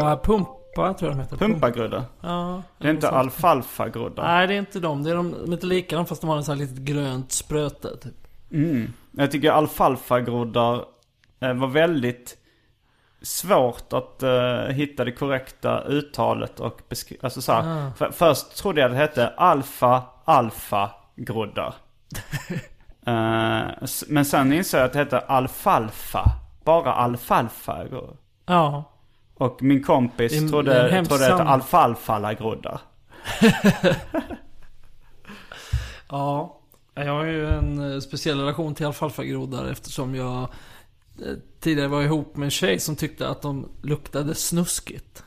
Pumpa, pumpa tror jag de heter. pumpagroddar? Ja. Det är inte alfalfa-groddar? Nej det är inte de. Det är de, de är inte likadana fast de har en sån här litet grönt spröte typ. Mm. Jag tycker alfalfa-groddar eh, var väldigt svårt att eh, hitta det korrekta uttalet och beskriva. Alltså så här, Ah. för, först trodde jag det hette alfa alfa groddar. Eh, s- men sen insåg jag att det hette alfalfa. Bara alfalfa. Ja. Och min kompis Det en- det är trodde, trodde hette sanning. alfalfala-groddar. Ja. Jag har ju en eh, speciell relation till alfalfagroddar eftersom jag eh, tidigare var ihop med en tjej som tyckte att de luktade snuskigt.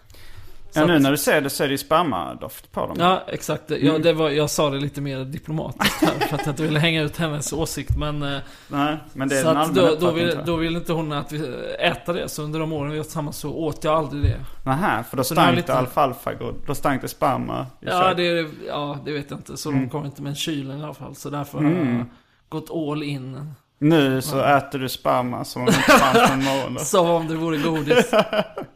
Ja nu när du ser det så är det ju spermadoft på dem. Ja, exakt. Ja, Mm. det var, jag sa det lite mer diplomatiskt här för att jag inte ville hänga ut hennes åsikt. Men, eh, Nej, men det är så en att då, då, vill, jag. då ville inte hon att vi äta det. Så under de åren vi var tillsammans så åt jag aldrig det. Nähä, för då Så det stank lite- alfalfa Då stank det sperma i Ja det, ja, det vet jag inte. Så Mm. de kom inte med en kylen i alla fall. Så därför har Mm. jag gått all in. Nu så äter du sperma som om det inte fanns någon morgon. Som om det vore godis.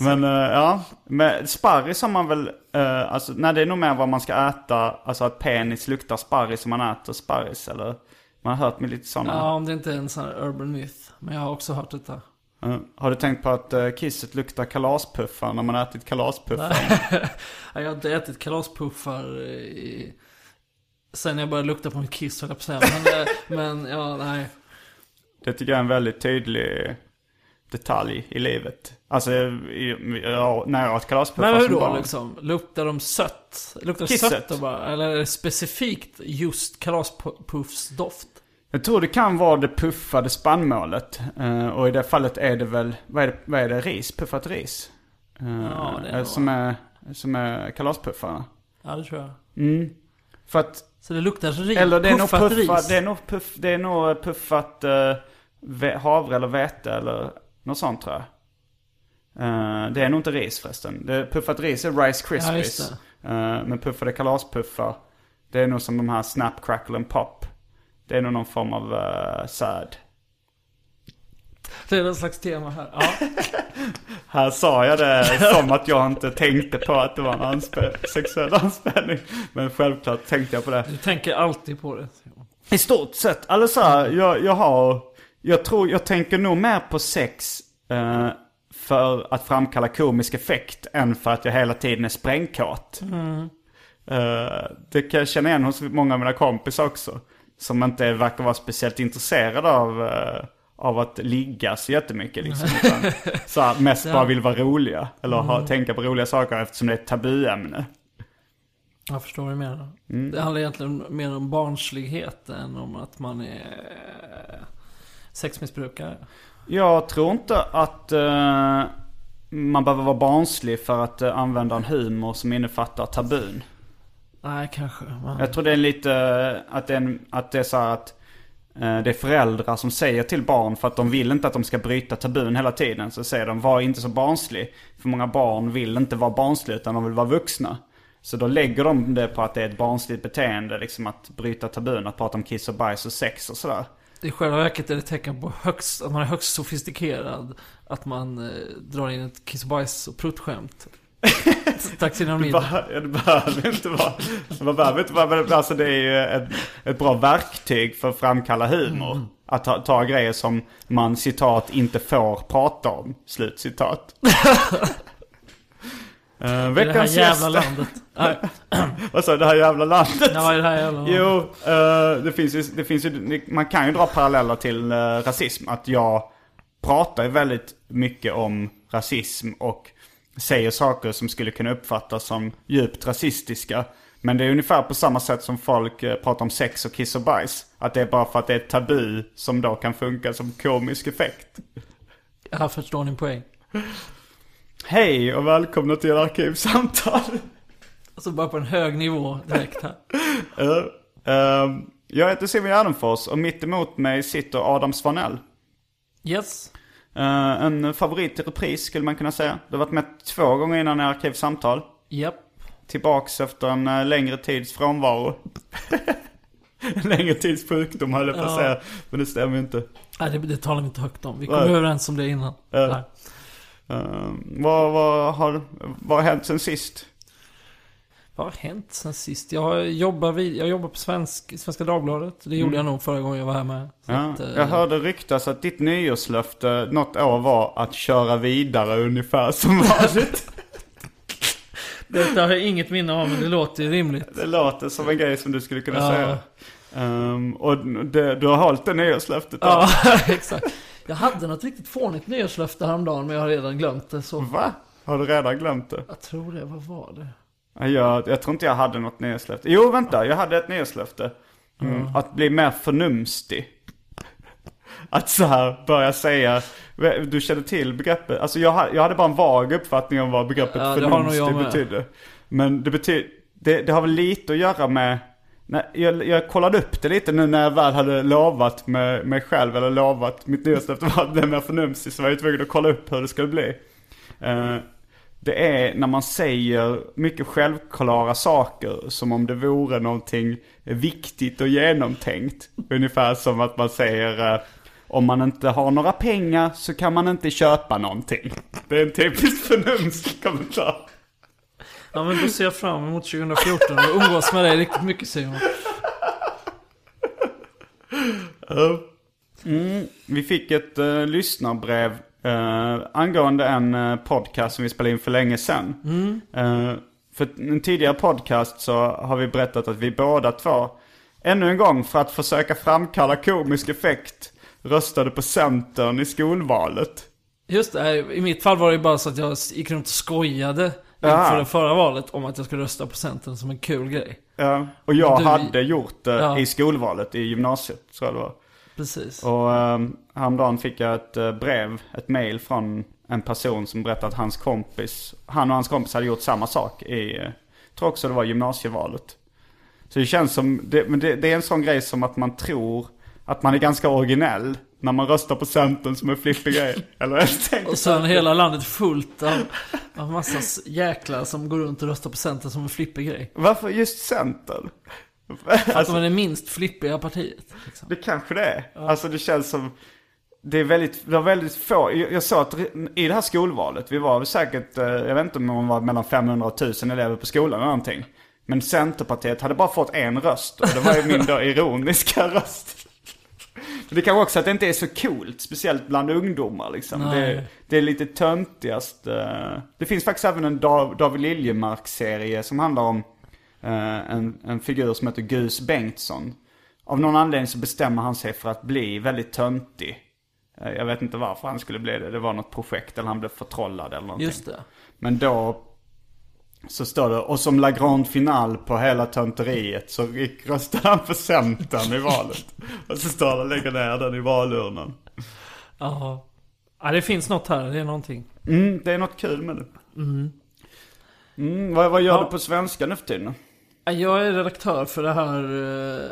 Men eh, ja, med sparris har man väl, uh, alltså nej det är nog mer vad man ska äta, alltså att penis luktar sparris om man äter sparris eller? Man har hört med lite sådana. Ja, om det inte är en sån här urban myth. Men jag har också hört detta. Eh, har du tänkt på att uh, kisset luktar kalaspuffar när man har ätit kalaspuffar? Ja, jag har inte ätit kalaspuffar i... Sen jag började lukta på mitt kiss höll jag på att säga. Men, men ja, nej. Det tycker jag är en väldigt tydlig detalj i livet. Alltså ja, när jag åt kalaspuffar Men hur då barn. liksom? Luktar de sött? Luktar Kisset. sött då bara? Eller är det specifikt just kalaspuffsdoft? Jag tror det kan vara det puffade spannmålet. Eh, och i det fallet är det väl, vad är det, vad är det ris? Puffat ris? Eh, Ja, det är eh, som, är, som är kalaspuffarna. Ja, det tror jag. Mm. För att, Så det luktar ris? eller det är nog puffat puffat, ris? det är nog, puff, det är nog puffat havre eller vete eller något sånt tror jag. Eh, det är nog inte ris förresten. Det, puffat ris är Rice Ja, Krispies. just det. Eh, men puffade kalaspuffar, det är nog som de här Snap, Crackle and Pop. Det är nog någon form av uh, säd. Det är någon slags tema här. Ja. Här sa jag det som att jag inte tänkte på att det var en anspel- sexuell anspelning. Men självklart tänkte jag på det. Du tänker alltid på det. I stort sett, alltså jag, jag har, jag tror, jag tänker nog mer på sex eh, för att framkalla komisk effekt än för att jag hela tiden är sprängkåt. Eh, det kan jag känna igen hos många av mina kompisar också. Som inte verkar vara speciellt intresserade av, eh, av att ligga så jättemycket liksom. Utan, så här, mest bara vill vara roliga. Eller ha, tänka på roliga saker eftersom det är ett tabuämne. Jag förstår vad du menar. Mm. Det handlar egentligen mer om barnslighet än om att man är sexmissbrukare. Jag tror inte att eh, man behöver vara barnslig för att eh, använda en humor som innefattar tabun. Nej, kanske. Men... Jag tror det är lite eh, att det är, en, att det är så här att eh, det är föräldrar som säger till barn för att de vill inte att de ska bryta tabun hela tiden. Så säger de var inte så barnslig. För många barn vill inte vara barnsliga utan de vill vara vuxna. Så då lägger de det på att det är ett barnsligt beteende, liksom att bryta tabun, att prata om kiss och bajs och sex och sådär. I själva verket är det tecken på högst, att man är högst sofistikerad. Att man eh, drar in ett kiss och bajs och pruttskämt. Bara, ja, det behöver inte vara... Det behöver inte vara men alltså det är ju ett, ett bra verktyg för att framkalla humor. Att ta, ta grejer som man citat inte får prata om. Slut citat. uh, I det här veckans jävla gäst. landet. Vad sa du? Det här jävla landet? ja, det här jävla landet. Jo, eh, det finns ju, det finns ju, man kan ju dra paralleller till eh, rasism. Att jag pratar ju väldigt mycket om rasism och säger saker som skulle kunna uppfattas som djupt rasistiska. Men det är ungefär på samma sätt som folk eh, pratar om sex och kiss och bajs. Att det är bara för att det är ett tabu som då kan funka som komisk effekt. Jag förstår din poäng. Hej och välkomna till Arkivsamtal. Alltså bara på en hög nivå direkt här. Uh, uh, jag heter Simon Gärdenfors och mitt emot mig sitter Adam Svanell. Yes. Eh, en favorit i repris skulle man kunna säga. Du har varit med två gånger innan i Arkivsamtal. Japp. Tillbaks efter en eh, längre tids frånvaro. en längre tids sjukdom höll jag på att Ja. säga. Men det stämmer ju inte. Nej, det, det talar vi inte högt om. Vi kom Nej. överens om det innan. Nej. Eh, vad, vad, har, vad har hänt sen sist? Vad har hänt sen sist? Jag jobbar, vid, jag jobbar på svensk, Svenska Dagbladet. Det gjorde jag nog förra gången jag var här med. Mm. Ja, att, eh, jag hörde ryktas att ditt nyårslöfte något år var att köra vidare ungefär som vanligt. Detta har jag inget minne av, men det låter ju rimligt. det låter som en grej som du skulle kunna Ja. säga. Ehm, och det, du har hållit det nyårslöftet då? Ja, exakt. Jag hade något riktigt fånigt nyårslöfte häromdagen, men jag har redan glömt det. Så Va? Har du redan glömt det? jag tror det. Vad var det? Ja, Jag, jag tror inte jag hade något nyårslöfte. Jo, vänta. Jag hade ett nyårslöfte. Mm. Att bli mer förnumstig. Att så här börja säga, du känner till begreppet, alltså jag, ha- jag hade bara en vag uppfattning om vad begreppet Ja, förnumstig med. betydde. Men det betyder, det, det har väl lite att göra med, när, jag, jag kollade upp det lite nu när jag väl hade lovat med mig själv, eller lovat mitt nyårslöfte var att bli mer förnumstig, så var jag tvungen att kolla upp hur det skulle bli. Eh, det är när man säger mycket självklara saker som om det vore någonting viktigt och genomtänkt. Ungefär som att man säger eh, om man inte har några pengar så kan man inte köpa någonting. Det är en typisk förnumstig kommentar. Ja, men då ser jag fram emot 2014 och umgås med dig riktigt mycket Simon. Mm, vi fick ett uh, lyssnarbrev uh, angående en eh, podcast som vi spelade in för länge sedan. Eh, för en tidigare podcast så har vi berättat att vi båda två, ännu en gång för att försöka framkalla komisk effekt, röstade på Centern i skolvalet. Just det, i mitt fall var det ju bara så att jag gick runt och skojade Ja. inför det förra valet om att jag skulle rösta på Centern som en kul grej. Ja, och jag Du- hade gjort det Ja. i skolvalet i gymnasiet, tror jag det var. Precis. Och um, häromdagen fick jag ett eh, brev, ett mail från en person som berättade att hans kompis, han och hans kompis hade gjort samma sak i, eh, tror också det var gymnasievalet. Så det känns som, det, men det, det är en sån grej som att man tror att man är ganska originell när man röstar på Centern som en flippig grej. Eller jag Och sen hela landet fullt av, av massa jäklar som går runt och röstar på Centern som en flippig grej. Varför just Centern? Att Alltså, de är det minst flippiga partiet. Liksom. Det kanske det är. Alltså det känns som... Det är väldigt, det var väldigt få. Jag, sa att i det här skolvalet, vi var säkert, eh, jag vet inte om man var mellan 500 och 1000 elever på skolan eller någonting. Men Centerpartiet hade bara fått en röst och det var ju min då ironiska röst. Det kanske också att det inte är så coolt, speciellt bland ungdomar liksom. Det, det är lite töntigast. eh. Det finns faktiskt även en Dav- David Liljemark-serie som handlar om eh, en, en figur som heter Gus Bengtsson. Av någon anledning så bestämmer han sig för att bli väldigt töntig. Eh, Jag vet inte varför han skulle bli det. Det var något projekt eller han blev förtrollad eller någonting. Just det. Men då så står det, och som la grande final på hela tönteriet så röstade han för Centern i valet. Och så står det, lägger ner den i valurnan. Ja. ja, det finns något här. Det är någonting. Mm, det är något kul med det. Mm, vad, vad gör Ja. du på svenska nu för tiden? Ja, Jag är redaktör för det här, eh,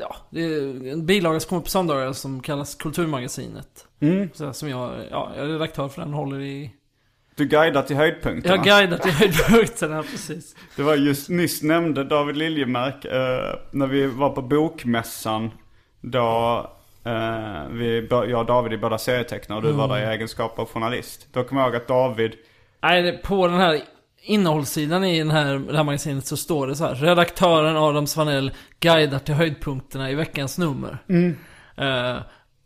ja, det är en bilaga som kommer på söndagar som kallas Kulturmagasinet. Mm. Så, som jag, ja, jag är redaktör för den, håller i Du guidar till höjdpunkterna. Jag guidar till höjdpunkterna, precis. Det var just nyss nämnde David Liljemark eh, när vi var på bokmässan. Då eh, vi, jag och David är båda serietecknare och du var där i egenskap av journalist. Då kommer jag ihåg att David, Nej, på den här innehållssidan i den här, det här magasinet så står det så här. Redaktören Adam Svanell guidar till höjdpunkterna i veckans nummer. Eh,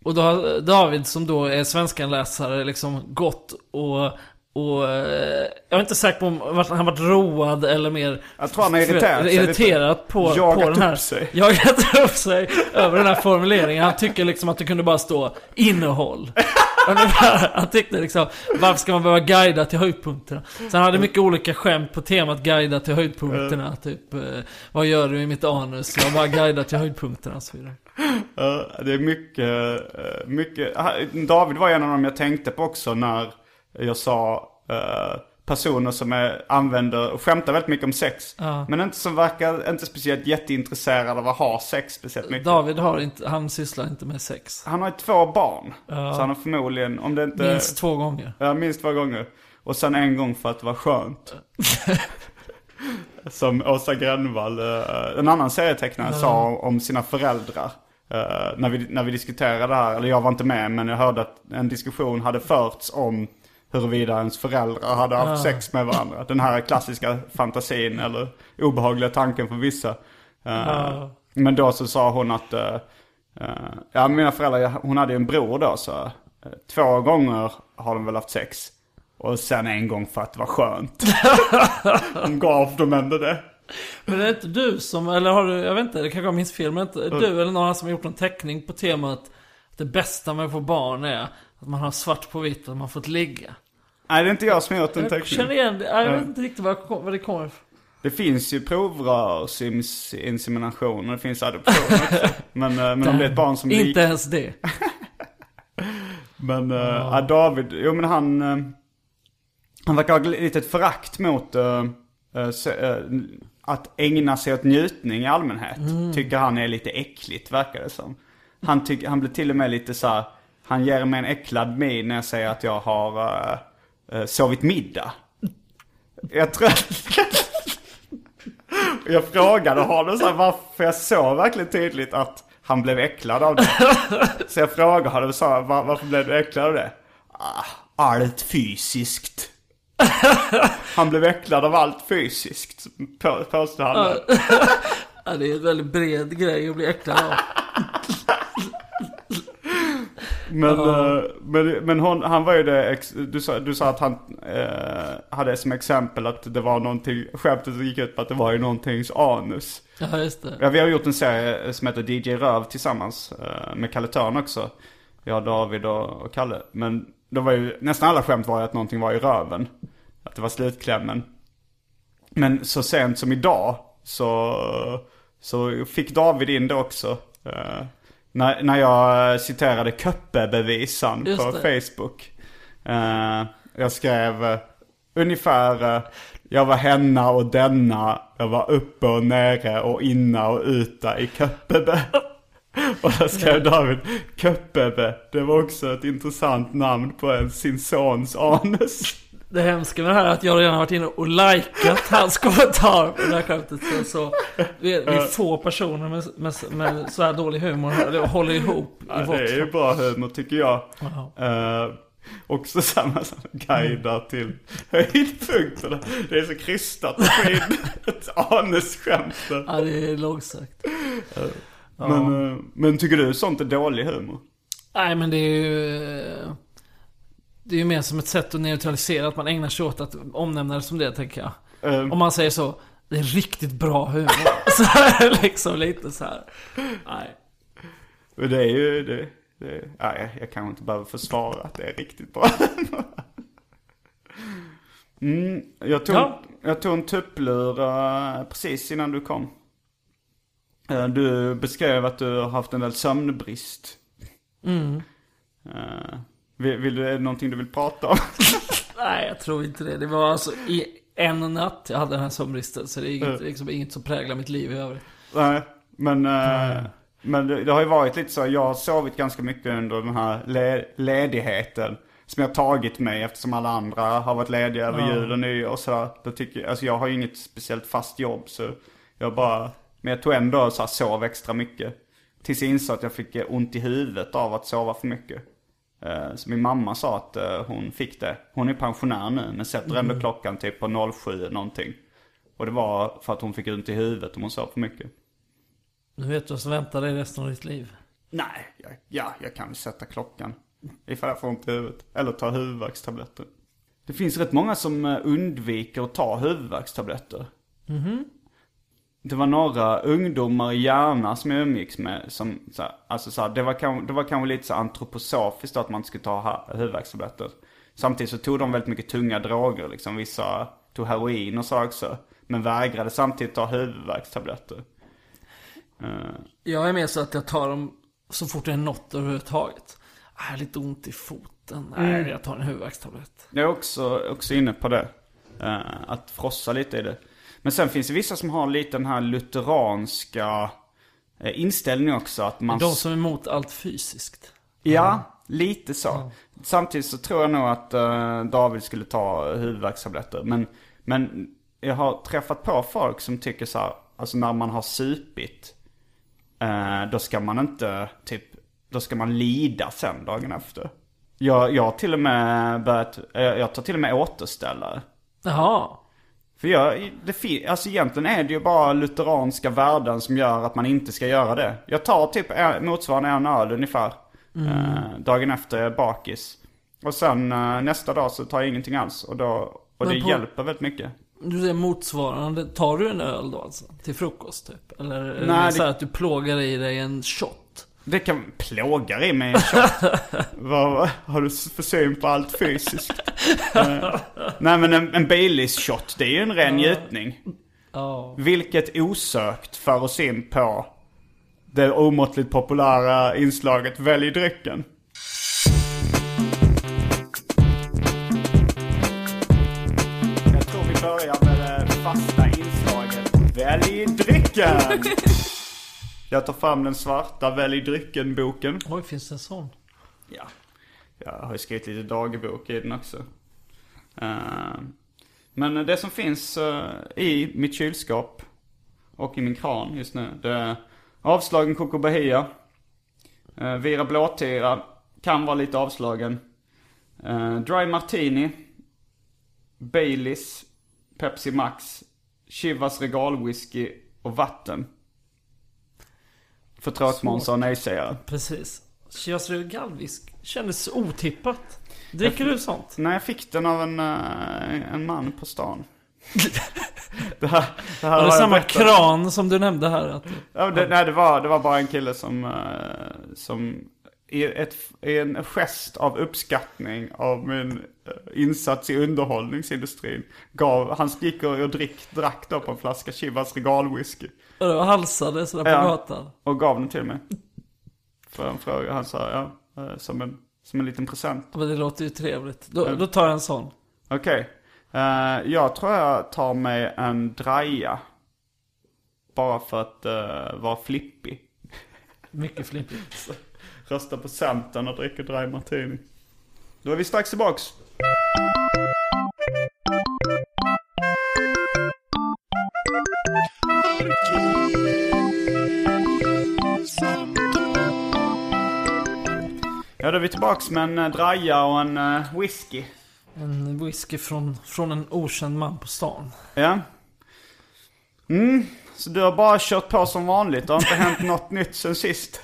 och då har David som då är svenskanläsare liksom gått och och eh, jag är inte säker på om han varit road eller mer Jag tror han har irriterat sig irriterat på, Jagat på den här upp sig. Jagat upp sig över den här formuleringen. Han tycker liksom att det kunde bara stå innehåll. Han tyckte liksom, varför ska man behöva guida till höjdpunkterna? Så han hade mycket olika skämt på temat guida till höjdpunkterna. Typ, eh, vad gör du i mitt anus? Jag bara guidar till höjdpunkterna och så vidare. det är mycket, eh, mycket, ah, David var en av dem jag tänkte på också när jag sa eh, personer som är, använder och skämtar väldigt mycket om sex. Ja. Men inte som verkar, inte speciellt jätteintresserade av att ha sex speciellt mycket. David har inte, han sysslar inte med sex. Han har ju två barn. Ja. Så han har förmodligen, om det inte... Minst två gånger. Ja, minst två gånger. Och sen en gång för att det var skönt. Som Åsa Grönvall, eh, en annan serietecknare, sa om sina föräldrar. eh, när, vi, när vi diskuterade det här, eller jag var inte med, men jag hörde att en diskussion hade förts om huruvida ens föräldrar hade haft sex med varandra. Den här klassiska fantasin eller obehagliga tanken för vissa. Eh, Men då så sa hon att, eh, eh, ja mina föräldrar, hon hade ju en bror då så, två gånger har de väl haft sex. Och sen en gång för att det var skönt. Hon gav dem ändå det. Men det är inte du som, eller har du, jag vet inte, det kanske jag minns fel, men inte du eller någon som har gjort en teckning på temat att det bästa med att få barn är att man har svart på vitt och man fått ligga. Nej det är inte jag som har gjort en Jag känner igen det, jag vet inte riktigt var, det kommer ifrån. Det finns ju provrörsinsemination och det finns adoption också. Men, eh, men om det är ett barn som Inte ens det. Men uh, ja, David, jo men han, eh, han verkar ha lite ett förakt mot se, eh, att ägna sig åt njutning i allmänhet. Tycker han är lite äckligt, verkar det som. Han, tyck, han blir till och med lite så här, han ger mig en äcklad min när jag säger att jag har uh, uh, sovit middag. Jag tror Jag frågade honom så här, varför jag såg verkligen tydligt att han blev äcklad av det. Så jag frågade honom så här, "Var- varför blev du äcklad av det? Ah, allt fysiskt. Han blev äcklad av allt fysiskt, påstod han. Ja, det är en väldigt bred grej att bli äcklad av. Men, eh, men, men hon, han var ju det, du, sa, du sa att han eh, hade som exempel att det var någonting, skämtet gick ut på att det var ju någontings anus. Ja, just det. Ja, vi har gjort en serie som heter DJ Röv tillsammans eh, med Kalle Törn också. Jag, David och, och Kalle. Men då var ju, nästan alla skämt var ju att någonting var i röven. Att det var slutklämmen. Men så sent som idag så, så fick David in det också. Eh, när, när jag citerade Köppebevisan på. Facebook. Eh, jag skrev eh, ungefär, eh, jag var henna och denna, jag var uppe och nere och inna och uta i Köppebe. Och då skrev David, Köppebe, det var också ett intressant namn på en, sin sons anus. Det hemska med det här är att jag redan har varit inne och likat hans kommentar på det här skämtet. Så, så vi, är, få personer med, med, med så här dålig humor det håller ihop i Ja, vårt det är ju bra humor tycker jag. Eh, också samma som guidar till höjdpunkterna. Det är så krystat att få in ett anusskämt. där. Ja, det är långsökt. Men, eh, men tycker du sånt är dålig humor? Nej, men det är ju... Det är ju mer som ett sätt att neutralisera, att man ägnar sig åt att omnämna det som det, tänker jag. Eh, Om man säger så, det är riktigt bra humor. Så är det liksom lite så här. Nej. Men det är ju, det, det, nej, jag kanske inte behöver försvara att det är riktigt bra. mm, jag, tog, Ja. jag tog en tupplur eh, precis innan du kom. Eh, du beskrev att du har haft en del sömnbrist. Mm. Eh, vill, vill du, är det någonting du vill prata om? Nej, jag tror inte det. Det var alltså i en natt jag hade den här sömnbristen. Så det är inget, liksom, inget som präglar mitt liv i övrigt. Nej, men, eh, men det, det har ju varit lite så. Jag har sovit ganska mycket under den här le, ledigheten. som jag tagit mig eftersom alla andra har varit lediga över Ja. jul och nyår och sådär. Då tycker jag, alltså jag har ju inget speciellt fast jobb så jag bara, men jag tog ändå så här sov extra mycket. Tills jag insåg att jag fick ont i huvudet av att sova för mycket. Eh, Så min mamma sa att eh, hon fick det. Hon är pensionär nu men sätter ändå Mm. klockan typ på 07 någonting. Och det var för att hon fick ont i huvudet om hon sov för mycket. Nu vet du vad som väntar dig resten av ditt liv. Nej, jag, ja, jag kan väl sätta klockan. Ifall jag får ont i huvudet. Eller ta huvudvärkstabletter. Det finns rätt många som eh, undviker att ta huvudvärkstabletter. Det var några ungdomar i Järna som jag umgicks med som, så här, alltså så här, det, var kanske, det var kanske lite så antroposofiskt att man inte skulle ta huvudvärkstabletter. Samtidigt så tog de väldigt mycket tunga droger liksom. Vissa tog heroin och så också. Men vägrade samtidigt ta huvudvärkstabletter. Eh, Jag är mer så att jag tar dem så fort det är något överhuvudtaget. Ah, Jag har lite ont i foten. Nej, jag tar en huvudvärkstablett. Jag är också, också inne på det. Eh, att frossa lite i det. Men sen finns det vissa som har lite den här lutheranska eh, inställningen också. Att man... De som är emot allt fysiskt. Ja, lite så. Samtidigt så tror jag nog att eh, David skulle ta huvudvärkstabletter. Men, men jag har träffat på folk som tycker så här, alltså när man har supit. Eh, då ska man inte, typ, då ska man lida sen dagen efter. Jag, jag har till och med börjat, jag tar till och med återställare. Jaha. För jag, det, alltså egentligen är det ju bara lutheranska värden som gör att man inte ska göra det. Jag tar typ motsvarande en öl ungefär. Eh, dagen efter jag är bakis. Och sen eh, nästa dag så tar jag ingenting alls. Och, då, och Men det på- hjälper väldigt mycket. Du säger motsvarande. Tar du en öl då alltså? Till frukost typ? Eller är Nej, det så det- att du plågar i dig en shot? Det kan plåga i mig vad, har du för syn på allt fysiskt? Eh, nej men en, en Baileys shot, det är ju en ren njutning. Ja. Vilket osökt för oss in på det omåttligt populära inslaget Välj drycken. Jag tror vi börjar med det fasta inslaget Välj drycken! Jag tar fram den svarta Välj drycken-boken. Oj, finns det en sån? Ja, jag har ju skrivit lite dagbok i den också. Eh, men det som finns eh, i mitt kylskåp och i min kran just nu, det är avslagen Coco Bahia. Uh, Vira Blåtira kan vara lite avslagen. Eh, Dry Martini. Baileys. Pepsi Max. Chivas Regalwhisky och vatten. För tråkmånsar och nej-sägare. Precis. Chivas Regalvisk kändes otippat. Dricker du sånt? Nej, jag fick den av en, eh, en man på stan. det här, det här Var det samma berättat. kran som du nämnde här? Att, Ja, det, nej, det var, det var bara en kille som, eh, som i, ett, i en gest av uppskattning av min eh, insats i underhållningsindustrin gav, han gick och, drick, drack då på en flaska Chivas regalwhisky. och halsade sådär på Ja. gatan. Och gav den till mig. För en fråga, han sa ja, eh, som en, som en liten present. Men det låter ju trevligt. Då, då tar jag en sån. Okej. Eh, jag tror jag tar mig en draja. Bara för att uh, vara flippig. Mycket flippigt. Rösta på Centern och dricker dry martini. Då är vi strax tillbaks. Ja, då är vi tillbaks med en eh, draja och en eh, whisky. En whisky från, från en okänd man på stan. Ja. Mm, så du har bara kört på som vanligt. Det har inte hänt något nytt sen sist.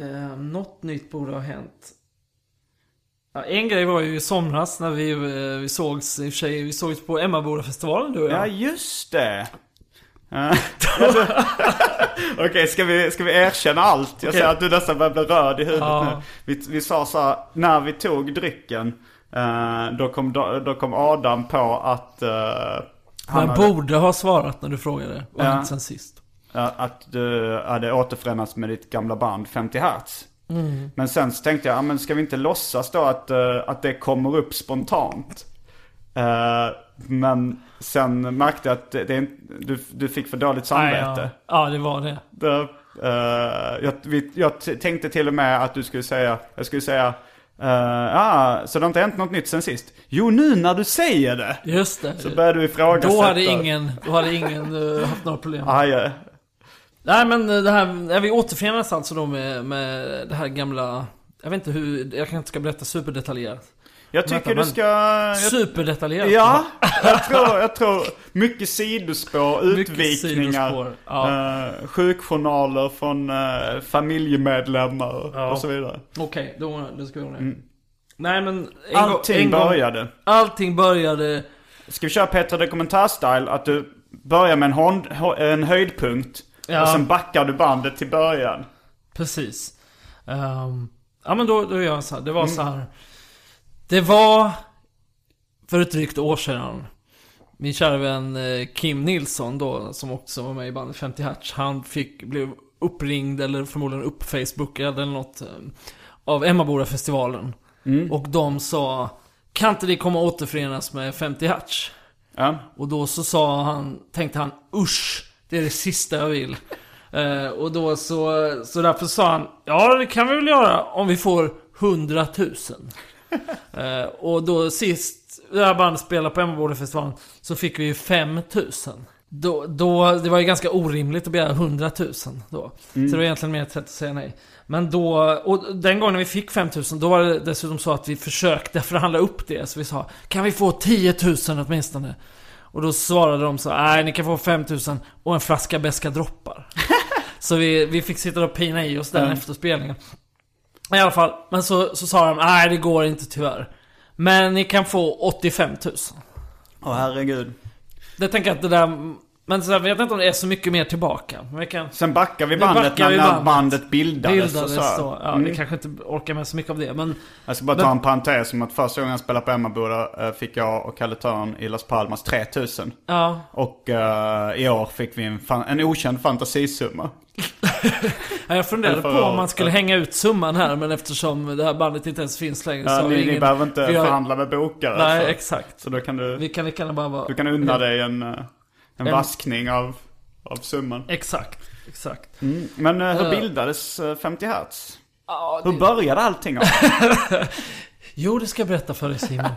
Eh, något nytt borde ha hänt. Ja, en grej var ju i somras när vi, eh, vi sågs, i och för sig, vi sågs på Emmabodafestivalen du och Ja, jag. just det. Okej, ska, vi, ska vi erkänna allt? Jag Okej. ser att du nästan börjar bli röd i huvudet Ja. nu. Vi, vi sa så här, när vi tog drycken, eh, då, kom, då kom Adam på att... eh, han hade, borde ha svarat när du frågade. Vad Ja. hänt sen sist? att du hade återförenats med ditt gamla band 50 Hertz. Mm. Men sen så tänkte jag, ja, men ska vi inte låtsas då att, eh, att det kommer upp spontant? Eh, men sen märkte jag att det, det, du, du fick för dåligt samvete. Nej, ja. ja, det var det. Det, eh, jag, vi, jag tänkte till och med att du skulle säga, jag skulle säga Uh, ah, så det har inte hänt något nytt sen sist? Jo, nu när du säger det. Just det. Så börjar du ifrågasätta. Då hade ingen, då hade ingen uh, haft några problem. Ah, ja. Nej men det här, vi återförenas alltså då med, med det här gamla... Jag vet inte hur, jag kanske inte ska berätta superdetaljerat. Jag tycker Vänta, du ska... Jag, Superdetaljerat? ja, jag tror, jag tror mycket sidospår, utvikningar. sidospår, ja. eh, sjukjournaler från uh, familjemedlemmar Ja. och så vidare. Okej, då, då ska vi göra det. Nej men... En Allting en gång- började. Allting började... Ska vi köra Petra Dokumentär-style? Att du börjar med en, hon, en höjdpunkt. Ja. Och sen backar du bandet till början. Precis. Ehm, ja men då, då gör jag så här. Det var så här. Det var för ett drygt år sedan. Min kära vän eh, Kim Nilsson då, som också var med i bandet 50 Hertz. Han fick, blev uppringd eller förmodligen uppfacebookad eller något. eh, Av Emmaboda-festivalen. Och de sa Kan inte ni komma återförenas med 50 Hertz? Ja. Och då så sa han, tänkte han usch, det är det sista jag vill. Eh, och då så, så därför sa han, ja det kan vi väl göra om vi får 100 000. Eh, och då sist det här bandet spelade på Emmabodafestivalen så fick vi ju 5 000. Då, då, det var ju ganska orimligt att begära 100 000 då. Så det var egentligen mer ett sätt att säga nej. Men då, och den gången vi fick 5 000 då var det dessutom så att vi försökte förhandla upp det. Så vi sa, kan vi få 10 000 åtminstone? Och då svarade de så, nej ni kan få 5 000 och en flaska beska droppar. så vi, vi fick sitta och pina i oss den efter spelningen. I alla fall, men så, så sa de, nej det går inte tyvärr. Men ni kan få 85 000. Åh herregud. Det tänker jag att det där, men så jag vet inte om det är så mycket mer tillbaka. Vi kan... Sen backar vi bandet backar när, vi när bandet. bandet bildades, Bildades så. då. Ja, Mm. vi kanske inte orkar med så mycket av det. Men Jag ska bara Men- ta en parentes om att första gången jag spelade på Emmaboda eh, fick jag och Kalle Törn i Las Palmas 3000. ja, Och eh, i år fick vi en, fan, en okänd fantasisumma. jag funderade på om man skulle hänga ut summan här. Men eftersom det här bandet inte ens finns längre så Ja, vi ni, ni ingen... behöver inte vi har- förhandla med bokare. Nej, så. exakt. så då kan du, Vi kan lika gärna bara vara... du kan unna dig en, eh, en En- vaskning av, av summan. Exakt, exakt. Mm. Men eh, hur Eh. bildades eh, 50 Hertz? Ja, Hur det... började allting? Jo, det ska jag berätta för dig Simon.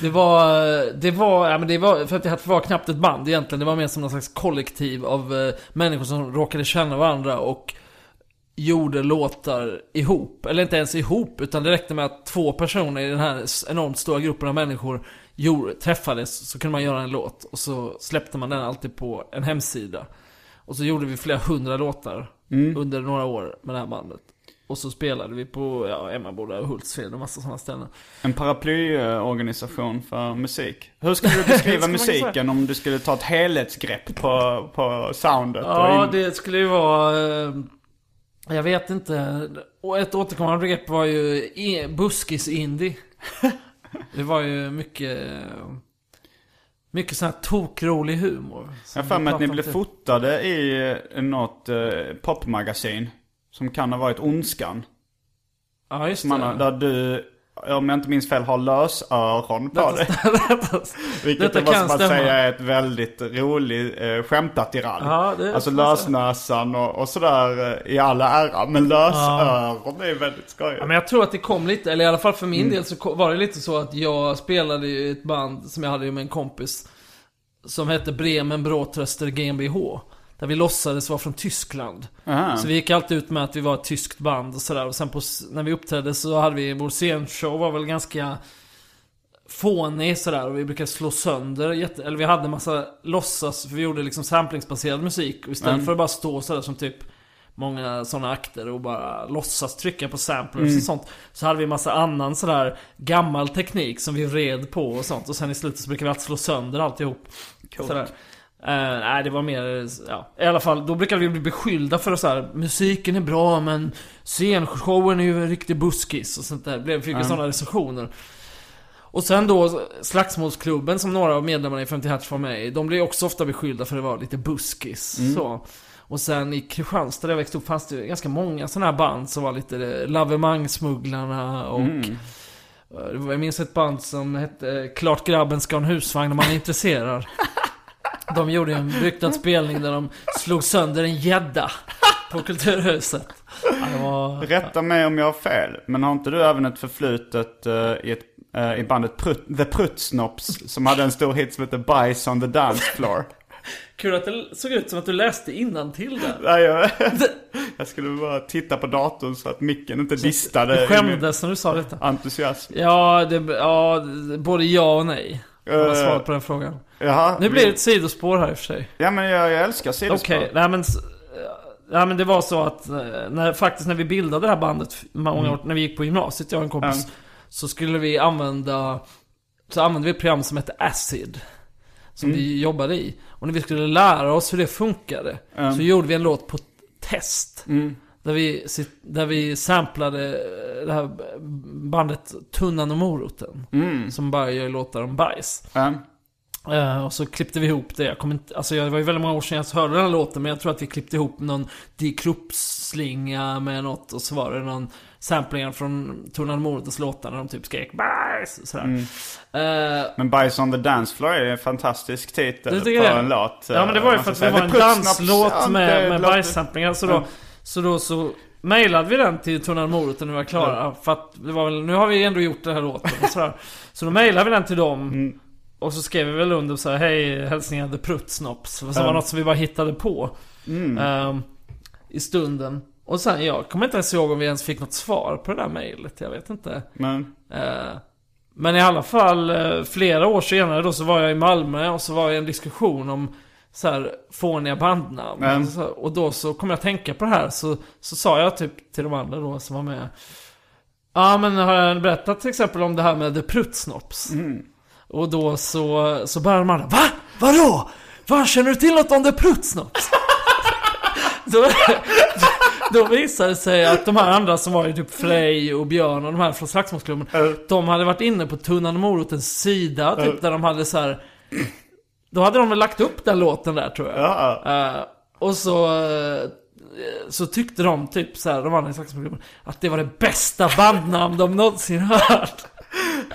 Det var, det var, ja men det var, för att det var knappt ett band egentligen. Det var mer som någon slags kollektiv av eh, människor som råkade känna varandra och gjorde låtar ihop. Eller inte ens ihop, utan det räckte med att två personer i den här enormt stora gruppen av människor gjorde, träffades, så kunde man göra en låt. Och så släppte man den alltid på en hemsida. Och så gjorde vi flera hundra låtar under några år med det här bandet. Och så spelade vi på ja, Emmaboda och Hultsfred och massa sådana ställen. En paraplyorganisation för musik. Hur skulle du beskriva musiken om du skulle ta ett helhetsgrepp på, på soundet? Ja, det skulle ju vara... eh, Jag vet inte. Ett återkommande begrepp var ju i- buskis-indie. Det var ju mycket... Mycket sån här tokrolig humor. Jag har för mig att ni blev om fotade i eh, något eh, popmagasin. Som kan ha varit Ondskan. Ja, just man, har- det. där du, om jag inte minns fel, har lösöron på dig. Vilket detta måste bara stämma. säga är ett väldigt roligt eh, skämtattirad. Ja, alltså man lösnäsan och, och sådär eh, i alla ära. Men lösöron är väldigt skojigt. Ja, men jag tror att det kom lite, eller i alla fall för min Mm. del så var det lite så att jag spelade i ett band som jag hade med en kompis. Som hette Bremen Bråtröster GmbH. Där vi låtsades vara från Tyskland. Aha. Så vi gick alltid ut med att vi var ett tyskt band och sådär. Och sen på, när vi uppträdde så hade vi, vår scenshow var väl ganska fånig sådär. Och vi brukade slå sönder, jätte, eller vi hade massa låtsas, för vi gjorde liksom samplingsbaserad musik. Och istället Mm. för att bara stå sådär som typ många sådana akter och bara låtsas trycka på samplers och sånt. Så hade vi massa annan sådär gammal teknik som vi red på och sånt. Och sen i slutet så brukade vi alltid slå sönder alltihop. Sådär. Eh, nej, det var mer, ja. I alla fall, då brukade vi bli beskyllda för att så här, musiken är bra men scenshowen är ju en riktig buskis och sånt där. Blev- Fick vi Mm. sådana recensioner. Och sen då Slagsmålsklubben som några av medlemmarna i 50 Hertz var med i, de blev också ofta beskyllda för att vara lite buskis. Så. Och sen i Kristianstad där jag växte upp fanns det ganska många sådana här band som var lite Lavemangsmugglarna och Mm. Eh, Jag minns ett band som hette Klart grabben ska ha en husvagn om man är intresserad. De gjorde ju en ryktad spelning där de slog sönder en gädda på Kulturhuset. Var... Rätta mig om jag har fel. Men har inte du även ett förflutet eh, i, ett, eh, i bandet Prut, The Prutsnops som hade en stor hit som heter Bajs on the Dance Floor? Kul att det såg ut som att du läste innantill där. Nej, jag, jag skulle bara titta på datorn så att micken inte distade Du skämdes när du sa detta. entusiasm. Ja, det, ja, både ja och nej. Det var Eh, svaret på den frågan. Jaha, Nu blir det ett sidospår här i och för sig. Ja men jag, jag älskar sidospår. Okej, nej men... Ja men det var så att eh, när, faktiskt när vi bildade det här bandet, många Mm. år, när vi gick på gymnasiet, jag och en kompis, så skulle vi använda, så använde vi ett program som hette Acid. Som Mm. vi jobbade i. Och när vi skulle lära oss hur det funkade, Mm. så gjorde vi en låt på test. Där vi, där vi samplade eh, det här bandet Tunnan och Moroten. Mm. Som bara gör låtar om bajs. Ja. Eh, och så klippte vi ihop det. Jag kommer inte, alltså det var ju väldigt många år sedan jag hörde den här låten, men jag tror att vi klippte ihop någon Die Krupp-slinga med något och så var det någon samplingar från Tunnan och Morotens låtar när de typ skrek bajs och sådär. Eh, Men Bajs on the Dance Floor är en fantastisk titel på en låt. ja men det var ju för att det var en danslåt med, med bajssamplingar. Så då. Så då så mejlade vi den till Tunnan och Moroten när vi var klara. För att det var väl, nu har vi ändå gjort den här låten och sådär. Så då mejlade vi den till dem. Mm. Och så skrev vi väl under så här, hej hälsningar The Prutsnops. Som var Mm. något som vi bara hittade på. ehm, I stunden. Och sen, jag kommer inte ens ihåg om vi ens fick något svar på det där mejlet. Jag vet inte. Men, Eh, men i alla fall, eh, flera år senare då så var jag i Malmö och så var jag i en diskussion om så här fåniga bandnamn. Mm. Så- Och då så kom jag att tänka på det här. Så, så sa jag typ till de andra då som var med. Ja men har jag berättat till exempel om det här med The Prutsnops? Och då så, så började de andra, Va? Vadå? Vad känner du till något om The Prutsnops? då, då visade det sig att de här andra som var ju typ Frej och Björn och de här från Slagsmålsklubben De hade varit inne på Tunnan och Morotens sida typ där de hade så här. Då hade de väl lagt upp den låten där tror jag. Ja. Eh, Och så eh, Så tyckte de typ så här, de andra i Slagsmålsklubben Att det var det bästa bandnamn de någonsin hört.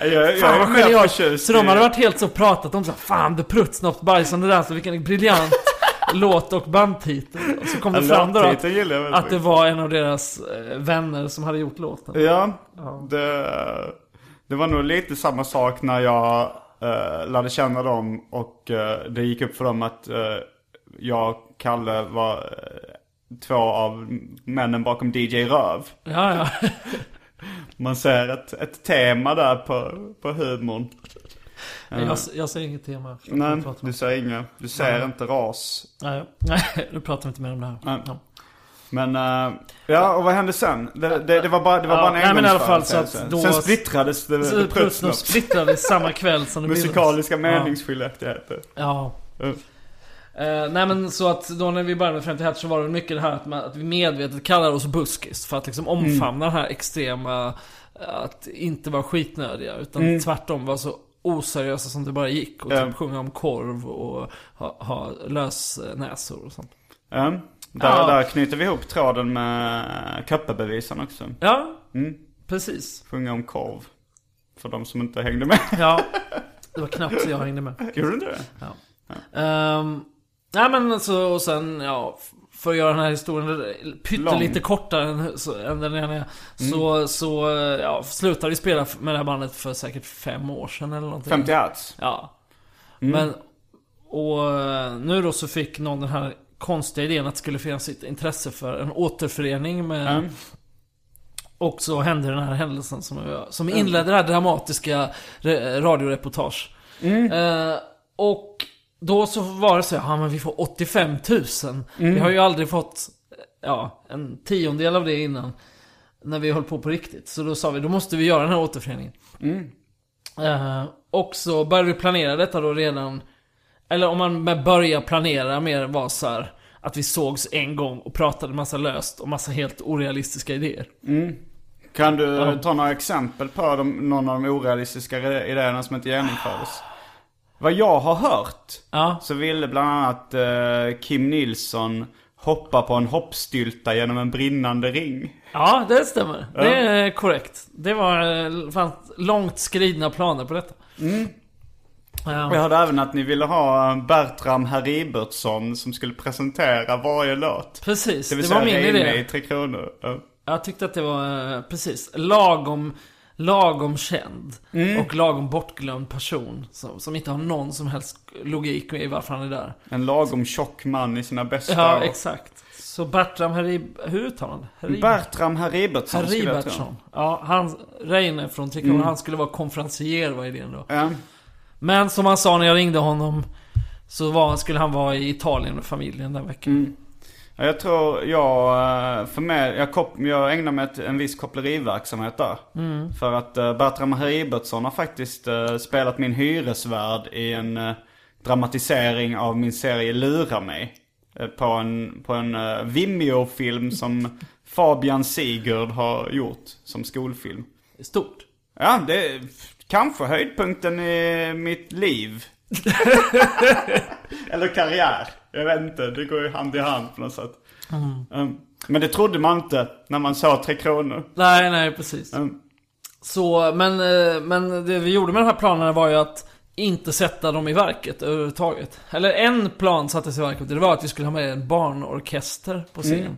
Jag, jag, Fan är genialt! förtjust Så de hade varit helt så pratat om så här, Fan The Prutsnops bajsande där, så vilken briljant låt och bandtitel. Och så kom det Ja, fram då att, jag att det var en av deras eh, vänner som hade gjort låten. Ja, det, det var nog lite samma sak när jag uh, lärde känna dem och eh, det gick upp för dem att eh, jag och Kalle var två av männen bakom DJ Röv. Ja, ja. Man ser ett, ett tema där på, på humorn. Jag, jag säger inget tema. Nej, du säger inget. Du ser inte ras. Nej, nej, nu pratar vi inte mer om det här. Nej. Ja. Men, eh, ja och vad hände sen? Det, det, det var bara, det var Ja, bara en nej, men i alla fall så att engångsföreteelse. då- Sen splittrades det, Prutsnopp. splittrades samma kväll som det Musikaliska bildades. meningsskiljaktigheter. Ja. Mm. Eh, nej men så att då när vi började med 50 Hertz så var det mycket det här att, man, att vi medvetet kallar oss buskis. För att liksom omfamna den här extrema, eh, att inte vara skitnödiga. Utan tvärtom vara så oseriösa som det bara gick. Och Ja. typ sjunga om korv och ha, ha lösnäsor och sånt. Ja. Där, Ja. där knyter vi ihop tråden med Köppebevisen också. Ja, Mm. precis. Sjunga om korv. För de som inte hängde med. Ja, det var knappt så jag hängde med. Gjorde du inte det? Um, nej men alltså, och sen, ja, för att göra den här historien pyttelite Lång. kortare än, så, än den är. Så, så, ja, slutade vi spela med det här bandet för säkert fem år sedan eller någonting. 50 hertz. Ja. Men, och eh, nu då så fick någon den här konstiga idén att det skulle finnas ett intresse för en återförening med Mm. och så hände den här händelsen som, jag- som inledde det här dramatiska re- radioreportage. Eh, och då så var det så, ja men vi får 85 000. Vi har ju aldrig fått, ja, en tiondel av det innan. När vi höll på på riktigt. Så då sa vi, då måste vi göra den här återföreningen. Eh, och så började vi planera detta då redan, eller om man med börja planera mer var så här, att vi sågs en gång och pratade massa löst och massa helt orealistiska idéer. Kan du Ja. ta några exempel på de, någon av de orealistiska re- idéerna som inte genomfördes? Vad jag har hört Ja. så ville bland annat eh, Kim Nilsson hoppa på en hoppstylta genom en brinnande ring. Ja, det stämmer. Det är korrekt. Det var eh, fanns långt skridna planer på detta. Jag hörde även att ni ville ha Bertram Heribertsson som skulle presentera varje låt. Precis, Det det, var min idé. i Tre Kronor. Ja. Jag tyckte att det var, eh, precis, lagom, lagom känd. Mm. Och lagom bortglömd person. Som, som inte har någon som helst logik i varför han är där. En lagom tjock man i sina bästa Ja, år. exakt. Så Bertram Herib... Hur uttalar det? Herib... Bertram Heribertsson. Heribertsson. Ja, han, Reine från Tre Kronor, Mm. han skulle vara konferencier var idén då. Ja. Men som han sa när jag ringde honom Så var, skulle han vara i Italien med familjen den veckan. Mm. Ja, Jag tror jag, eh, för mig, jag, kop, jag ägnar mig åt en viss koppleriverksamhet där. Mm. För att uh, Bertram Heribertsson har faktiskt eh, spelat min hyresvärd i en eh, dramatisering av min serie Lura mig. Eh, på en, på en Vimeo-film som Fabian Sigurd har gjort som skolfilm. Stort. Ja, det är kanske höjdpunkten i mitt liv. Eller karriär. Jag vet inte, det går ju hand i hand på något sätt. Um, men det trodde man inte när man sa Tre Kronor. Nej, nej precis. Um, Så, men, eh, men det vi gjorde med de här planerna var ju att inte sätta dem i verket överhuvudtaget. Eller en plan sattes i verket, det var att vi skulle ha med en barnorkester på scen. Mm.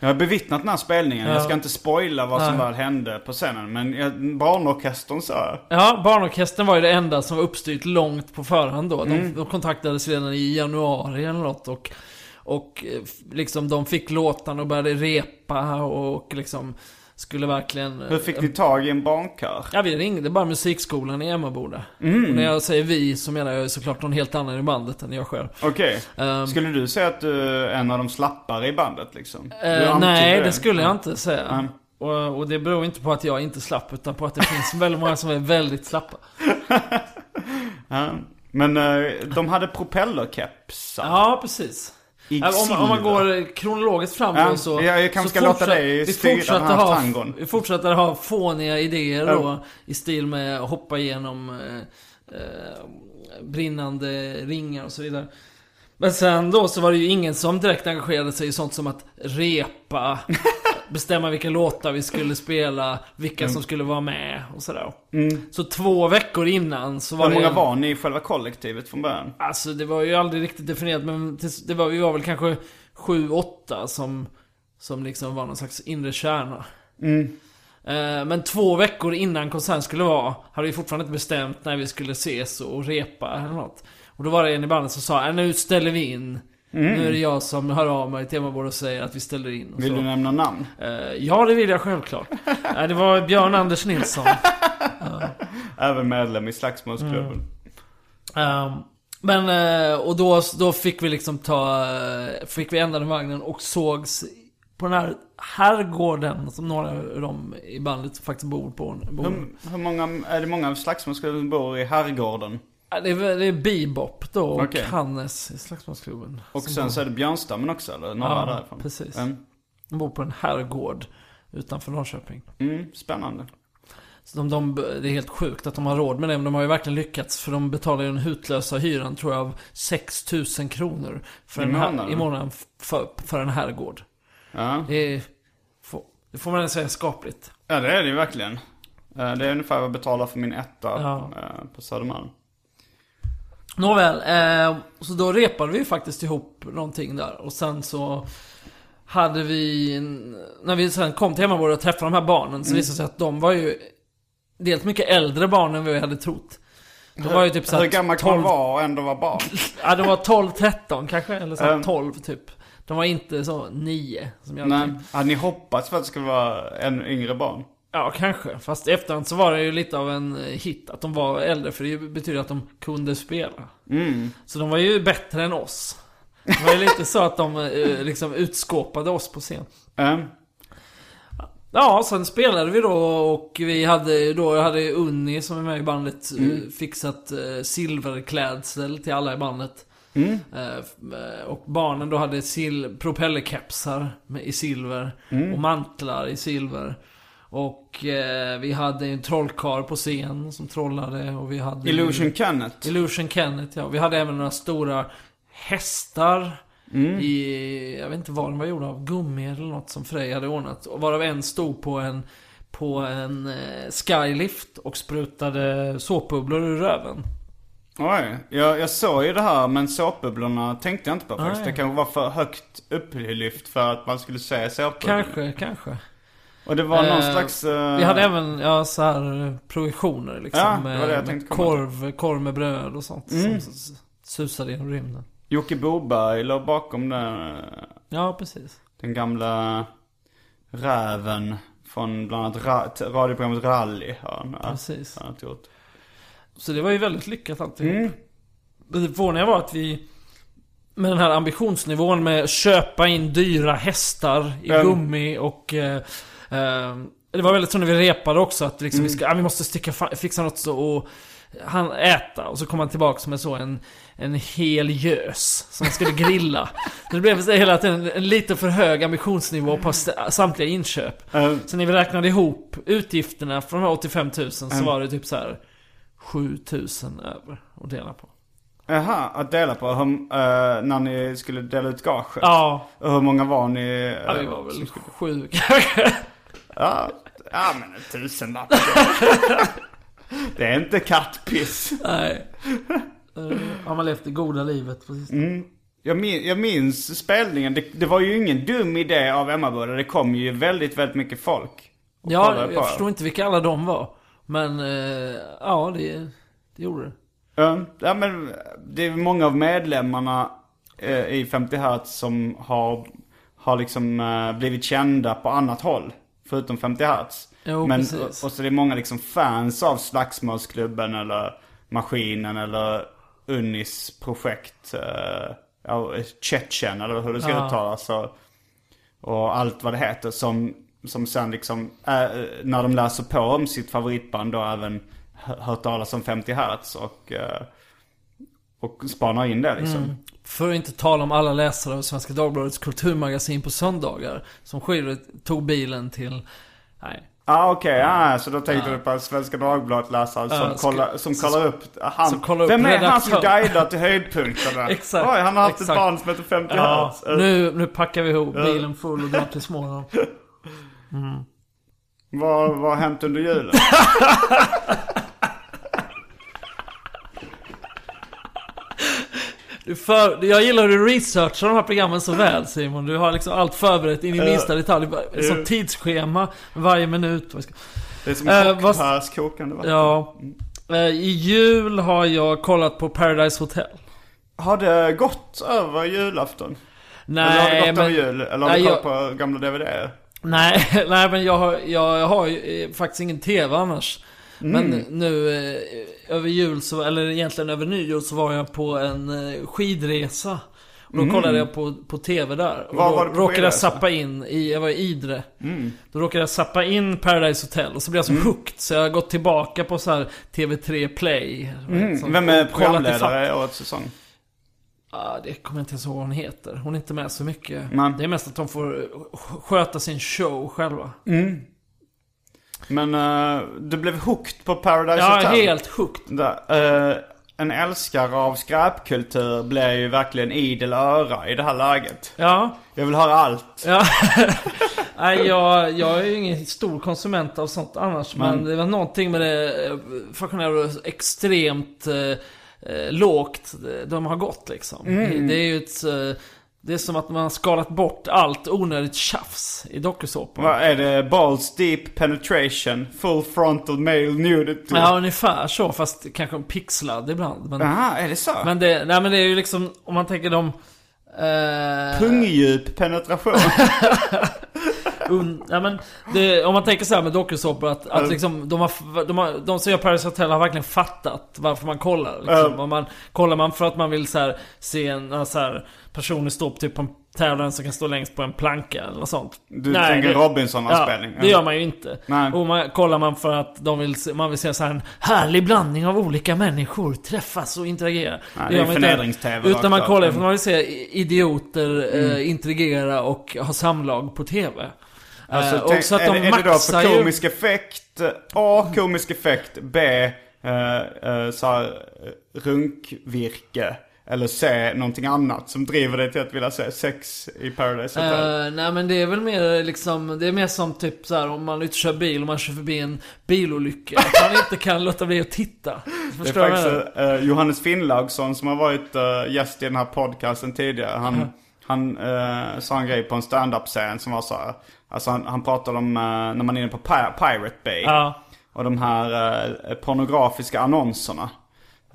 Jag har bevittnat den här spelningen. Ja. Jag ska inte spoila vad som Nej. väl hände på scenen. Men jag, barnorkestern sa. Ja, barnorkestern var ju det enda som var uppstyrt långt på förhand då. De, Mm. de kontaktades redan i januari eller något och, och eh, liksom de fick låtarna och började repa och liksom skulle verkligen... eh, Hur fick ni tag i en barnkör? Ja, vi ringde bara musikskolan i Emmaboda. Mm. Och när jag säger vi så menar jag såklart någon helt annan i bandet än jag själv. Okej. Ehm, Skulle du säga att du är en av de slappare i bandet liksom? Antydde nej, det skulle jag inte säga. Mm. Och, och det beror inte på att jag inte slapp, utan på att det finns väldigt många som är väldigt slappa. Ja. Men eh, de hade propellerkepsar. Ja, precis. Ja, Om, om man går kronologiskt fram Ja, så... jag- jag kanske ska låta dig styra den här ha, tangon. Vi fortsatte ha fåniga idéer Ja. då. I stil med att hoppa igenom eh, eh, brinnande ringar och så vidare. Men sen då så var det ju ingen som direkt engagerade sig i sånt som att repa, bestämma vilka låtar vi skulle spela, vilka Mm. som skulle vara med och sådär. Så två veckor innan så var Hur det... många var ni i själva kollektivet från början? Alltså det var ju aldrig riktigt definierat men det var, vi var väl kanske sju, åtta som, som liksom var någon slags inre kärna. Eh, Men två veckor innan konserten skulle vara hade vi fortfarande inte bestämt när vi skulle ses och repa eller något. Och då var det en i bandet som sa "Äh, nu ställer vi in. Nu är det jag som hör av mig till Emmaboda och säger att vi ställer in. Vill så. du nämna namn? Eh, Ja, det vill jag självklart. Det var Björn Anders Nilsson. Även medlem i Slagsmålsklubben. Ehm, men, eh, och då, då fick vi liksom ta, eh, fick vi ändra den vagnen och sågs på den här herrgården som några av dem i bandet faktiskt bor på. Bor. Hur, hur många, är det många slagsmålsklubben som bor i herrgården? Det är, det är Bebop då och Okej. Hannes i Slagsmålsklubben. Och sen bor- så är det Björnstammen också eller? Några Ja, därifrån? precis. Mm. De bor på en herrgård utanför Norrköping. Mm, spännande. Så de, de, det är helt sjukt att de har råd med det, men de har ju verkligen lyckats. För de betalar ju den hutlösa hyran, tror jag, av 6000 kronor för I en här, i månaden för, för en herrgård. Ja. Det, är, får, det får man säga skapligt. ja, det är det ju verkligen. Eh, Det är ungefär vad jag betalar för min etta Ja. eh, på Södermalm. Nåväl, eh, så då repade vi faktiskt ihop någonting där. Och sen så hade vi, när vi sen kom till Emmaboda och träffade de här barnen, så visade det sig att de var ju dels mycket äldre barn än vi hade trott. De var ju typ såhär Hur gammal kan man vara och ändå vara barn? Ja, de var 12-13 kanske, eller så Ehm. 12 typ. De var inte så 9 som jag Nej. Hade ni hoppats för att det skulle vara ännu yngre barn? Ja, kanske. Fast i efterhand så var det ju lite av en hit att de var äldre, för det betyder att de kunde spela. Mm. Så de var ju bättre än oss. Det var ju lite så att de eh, liksom utskåpade oss på scen. Eh, Ja, sen spelade vi då och vi hade då, jag hade Unni som är med i bandet eh, fixat eh, silverklädsel till alla i bandet. Mm. Och barnen då hade sil- propellerkepsar i silver och mantlar i silver. Och eh, vi hade en trollkarl på scen som trollade och vi hade Illusion Kenneth. Illusion Kenneth, ja. Vi hade även några stora hästar Mm. i, jag vet inte vad de var gjorda av, gummi eller något som Frej hade ordnat. Och varav en stod på en, på en eh, skylift och sprutade såpbubblor ur röven. Oj, jag, jag såg ju det här men såpbubblorna tänkte jag inte på faktiskt. Det kanske var för högt upplyft för att man skulle se såpbubblorna. Kanske, kanske. Och det var någon Eh, slags... eh, Vi hade även ja, så här eh, projektioner liksom. Ja, det var det jag tänkte korv, korv med bröd och sånt. Mm. Som susade genom rymden. Jocke Boberg låg bakom den, Ja, precis. den gamla räven från bland annat ra, radioprogrammet Rally. Han, Precis. har han gjort. Så det var ju väldigt lyckat alltihop. Mm. Det förvånande var att vi med den här ambitionsnivån med att köpa in dyra hästar i Mm. gummi och... Eh, eh, det var väldigt så när vi repade också att liksom vi, ska, Mm. ah, vi måste sticka fixa något så och han äta och så kom han tillbaka med så en, en hel gös som han skulle grilla. Det blev hela tiden en lite för hög ambitionsnivå på samtliga inköp. Eh, Så när vi räknade ihop utgifterna för de här 85 000 så Mm. var det typ så här 7 000 över att dela på. Jaha, att dela på hur, eh, när ni skulle dela ut gaget. Ja, Och hur många var ni? ja eh, vi var väl sju kanske. Ja, ja men en tusenlapp. det är inte kattpiss. Nej. Uh, har man levt det goda livet precis. Mm. Jag, min, jag minns spelningen. Det, det var ju ingen dum idé av Emmaboda. Det kom ju väldigt, väldigt mycket folk. Ja, jag förstår inte vilka alla de var. Men eh, ja, det, det gjorde det. Ja, men det är många av medlemmarna eh, i 50 Hertz som har, har liksom eh, blivit kända på annat håll. Förutom 50 Hertz. Jo, men, precis. och, och så det är många liksom fans av Slagsmålsklubben eller Maskinen eller Unnis projekt. Eh, Tjetjen eller hur det ska Ja. uttalas. Och, och allt vad det heter som, som sen liksom, eh, när de läser på om sitt favoritband då även hö- hört talas om 50 Hertz och, eh, och spanar in det liksom. Mm. För att inte tala om alla läsare av Svenska Dagbladets kulturmagasin på söndagar. Som själv tog bilen till... Nej. Ah, okej, ah, så då tänkte du på Svenska Dagbladet-läsaren som, Ja, ska- kollar, som kollar upp han. som kollar upp Vem är han som guidar till höjdpunkterna? Exakt, Oj, han har haft ett exakt. barn som heter 50 Ja, Hertz. Eh, nu, nu packar vi ihop bilen full och drar till Småland. Vad, vad har hänt under julen? Du för, jag gillar hur du researchar de här programmen så väl Simon. Du har liksom allt förberett in i minsta detalj. Ett sånt tidsschema varje minut. Det är som Eh, kokande vatten. Ja. Eh, I jul har jag kollat på Paradise Hotel. Har det gått över julafton? eller har det Nej, gått men... över jul? Eller har Nej, du kollat jag- på gamla DVD? Nej, nej men jag har, jag, jag har ju eh, faktiskt ingen TV annars. Men nu eh, över jul, så, eller egentligen över nyår, så var jag på en eh, skidresa. Och då kollade jag på, på TV där. Och Var då var du på råkade jag sappa in i, jag var i Idre. Då råkade jag sappa in Paradise Hotel och så blev jag så hooked. Så jag har gått tillbaka på så här TV3 Play. Som- Vem är programledare i årets säsong? Ah, det kommer jag inte ens ihåg vad hon heter. Hon är inte med så mycket. Nej. Det är mest att de får sköta sin show själva. Men eh, du blev hooked på Paradise Jag Hotel? är helt hooked. Där, eh, en älskare av skräpkultur blir ju verkligen idel öra i det här läget. Ja, Jag vill höra allt. ja. Nej, jag, jag är ju ingen stor konsument av sånt annars. Men, Men- det var någonting med det eh, fascinerande extremt eh, lågt de har gått liksom. Mm. Det är ju ett... Eh, det är som att man har skalat bort allt onödigt tjafs i dokusåpor. Vad är det? Balls deep penetration, full frontal male nudity? Ja, ungefär så. Fast kanske pixlad ibland. Men, Jaha, är det så? men, det, nej, men det är ju liksom, om man tänker de... Eh, Pungdjup penetration? Un, ja, men det, om man tänker så här med dokusåpor att, att Mm. liksom, de, har, de, har, de som gör Paris Hotel har verkligen fattat varför man kollar. Liksom. Mm. Man, kollar man för att man vill så här, se en så här, person stå på typ på en tävling som kan stå längst på en planka eller något sånt. Du tänker det- Robinson-anspelning? Ja, det gör man ju inte. Nej. Och man, kollar man för att de vill, se- man vill se så här en härlig blandning av olika människor träffas och interagera. Nej, det är inte. förnedrings-TV rakt Utan man kollar för Mm. man vill se idioter eh, interagera och ha samlag på TV. Alltså, Eh, och så att är, de det- är det då för ju... komisk effekt? A. Komisk effekt. B. Uh, uh, så här, eh, runkvirke. Eller se någonting annat som driver dig till att vilja se sex i Paradise Hotel? Eh, nej men det är väl mer liksom, det är mer som typ så här om man är och kör bil och man kör förbi en bilolycka. Att man inte kan låta bli att titta. Det är Förstår vad jag faktiskt eh, Johannes Finnlaugsson som har varit eh, gäst i den här podcasten tidigare. Han, han eh, sa en grej på en stand-up-scen som var så här. Alltså han, han pratade om när man är inne på Pi- Pirate Bay. Och de här pornografiska annonserna.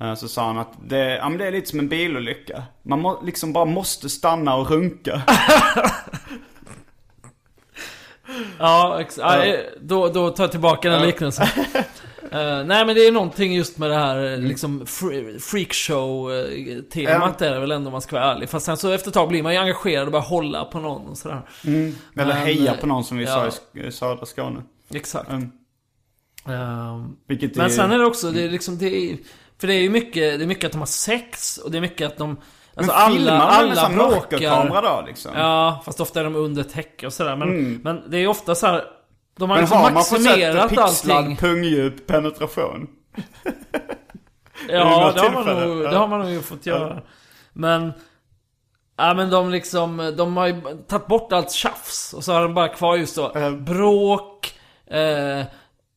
Eh, så sa han att det, ja, men det är lite som en bilolycka. Man må, liksom bara måste stanna och runka. Ja, ex- ja, eh, då, då tar jag tillbaka den liknelsen. Eh, nej men det är någonting just med det här liksom fre- freakshow-temat Ja. är det väl ändå om man ska vara ärlig. Fast sen så efter ett tag blir man ju engagerad och börjar hålla på någon och sådär. Eller Men, heja på någon som vi ja. sa i, södra Skåne. Exakt. Mm. Vilket men är, sen är det också, det är liksom, det är, för det är ju mycket, det är mycket att de har sex och det är mycket att de, alltså men alla, man med alla bråkar. mörkerkamera då liksom? Ja, fast ofta är de under täcke och sådär. Men, men det är ofta så här. De har Men liksom har man maximerat sett pixlad allting. pungdjup penetration? Ja, det har, man nog, det har man nog fått göra. Men... Ja men de liksom, de har ju tagit bort allt tjafs. Och så har de bara kvar just då Mm. bråk eh,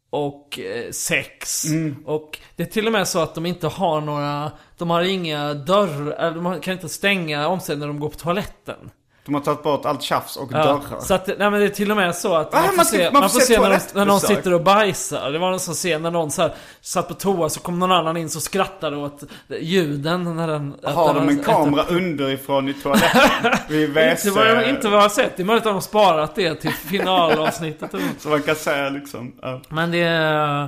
och eh, sex. Mm. Och det är till och med så att de inte har några, de har inga dörrar, eller de kan inte stänga om sig när de går på toaletten. De har tagit bort allt tjafs och Ja, dörrar. så att, nej men det är till och med så att Va? man får Man ska- se, man man får får se när, de, när någon sitter och bajsar. Det var någon som ser när någon så här, satt på toa så kom någon annan in så skrattade åt ljuden när den... Har den de en äter- kamera underifrån i toaletten? Vid WC? Inte vad, jag, inte vad jag har sett. Det är möjligt att de har sparat det till finalavsnittet. Så man kan säga liksom. ja. Men det är...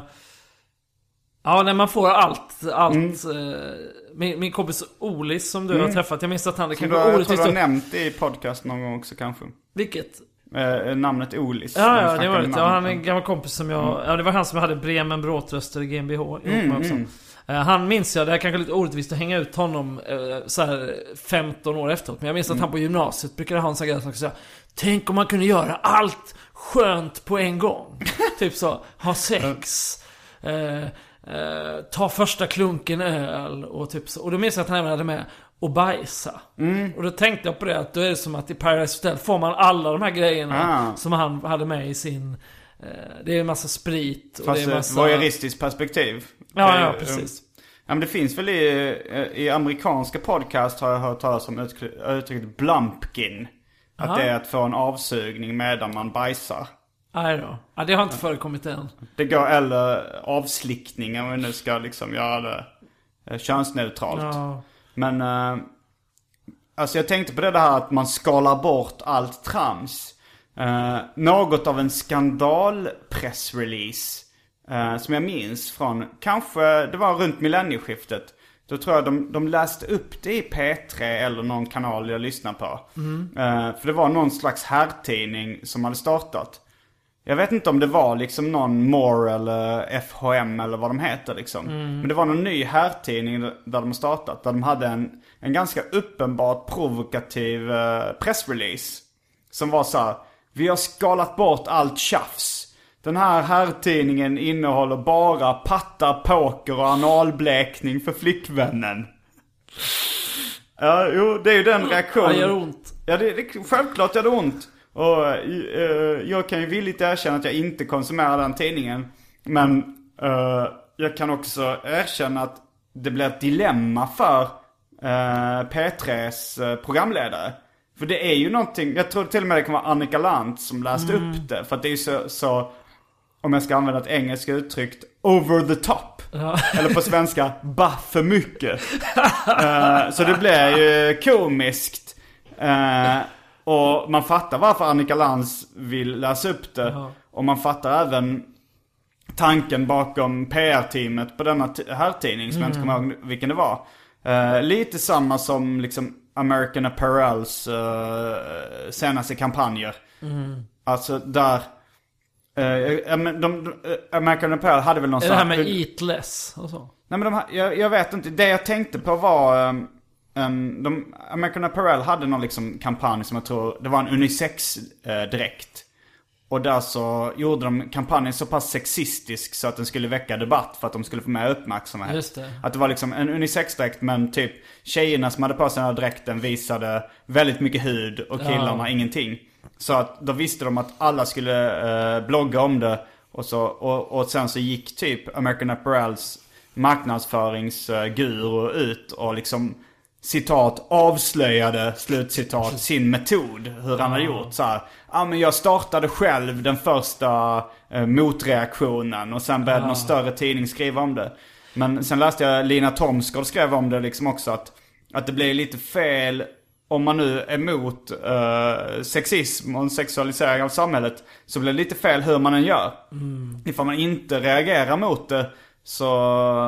Ja, när man får allt, allt. Mm. eh, Min, min kompis Olis som du har träffat, jag minns att han, det Som du, jag tror du har nämnt i podcast någon gång också kanske. Vilket? Eh, namnet Olis. Ja, ja, det var det. Ja, han är en gammal kompis som jag... Ja, det var han som hade Bremen Bråtröster GmbH ihop Mm, med också. Eh, Han minns jag, det här kanske är lite orättvist att hänga ut honom eh, så här 15 år efteråt. Men jag minns att han på gymnasiet brukade ha en sån grej som säga Tänk om man kunde göra allt skönt på en gång. typ så, ha sex. Eh, ta första klunken öl och typ så. Och då minns jag att han även hade med och bajsa. Och då tänkte jag på det att då är det som att i Paradise Hotel får man alla de här grejerna Ah. som han hade med i sin... Eh, det är en massa sprit och Fast det är en massa... voyeuristiskt perspektiv. Ja, ja, precis. Ja, men det finns väl i, eh, i amerikanska podcast har jag hört talas om uttryck- uttrycket blumpkin. Att Aha. det är att få en avsugning medan man bajsar. Nej då. Ja, det har inte förekommit än. Det går, eller avslickning om vi nu ska liksom göra det eh, könsneutralt. Ja. Men, eh, alltså jag tänkte på det här att man skalar bort allt trams. Eh, något av en skandal-pressrelease. Eh, som jag minns från, kanske det var runt millennieskiftet. Då tror jag de, de läste upp det i P3 eller någon kanal jag lyssnar på. Eh, för det var någon slags herrtidning som hade startat. Jag vet inte om det var liksom någon More eller FHM eller vad de heter liksom. Men det var någon ny herrtidning där de startat. Där de hade en, en ganska uppenbart provokativ eh, pressrelease. Som var så här, Vi har skalat bort allt tjafs. Den här herrtidningen innehåller bara pattar, poker och analblekning för flickvännen. Ja, jo, det är ju den Ja, reaktionen. det gör ont. Ja, det, det, självklart gör det ont. Och eh, jag kan ju villigt erkänna att jag inte konsumerar den tidningen. Men eh, jag kan också erkänna att det blir ett dilemma för eh, P3s eh, programledare. För det är ju någonting, jag tror till och med det kan vara Annika Lantz som läste upp det. För att det är ju så, så, om jag ska använda ett engelskt uttryck, over the top. Eller på svenska, ba för mycket. Så det blir ju komiskt. Och man fattar varför Annika Lantz vill läsa upp det. Och man fattar även tanken bakom PR-teamet på denna t- herrtidning som jag inte kommer ihåg vilken det var. Eh, lite samma som liksom American Apparels uh, senaste kampanjer. Alltså där... ja, men de, de, American Apparel hade väl någon Är det här sån- med eat less och så? Nej men de, ha- jag, jag vet inte. Det jag tänkte på var... Um, en, de, American Apparel hade någon liksom kampanj som jag tror, det var en unisex-dräkt. Och där så gjorde de kampanjen så pass sexistisk så att den skulle väcka debatt för att de skulle få mer uppmärksamhet. Just det. Att det var liksom en unisexdräkt men typ tjejerna som hade på sig den här dräkten visade väldigt mycket hud och killarna ingenting. Så att då visste de att alla skulle eh, blogga om det. Och, så, och, och sen så gick typ American Apparels marknadsföringsguru ut och liksom citat avslöjade slutcitat sin metod. Hur han hade gjort så här. Ja men jag startade själv den första eh, motreaktionen och sen började någon större tidning skriva om det. Men sen läste jag Lina Thomsgård skrev om det liksom också att, att det blir lite fel om man nu är emot eh, sexism och en sexualisering av samhället så blir det lite fel hur man än gör. Mm. Ifall man inte reagerar mot det så,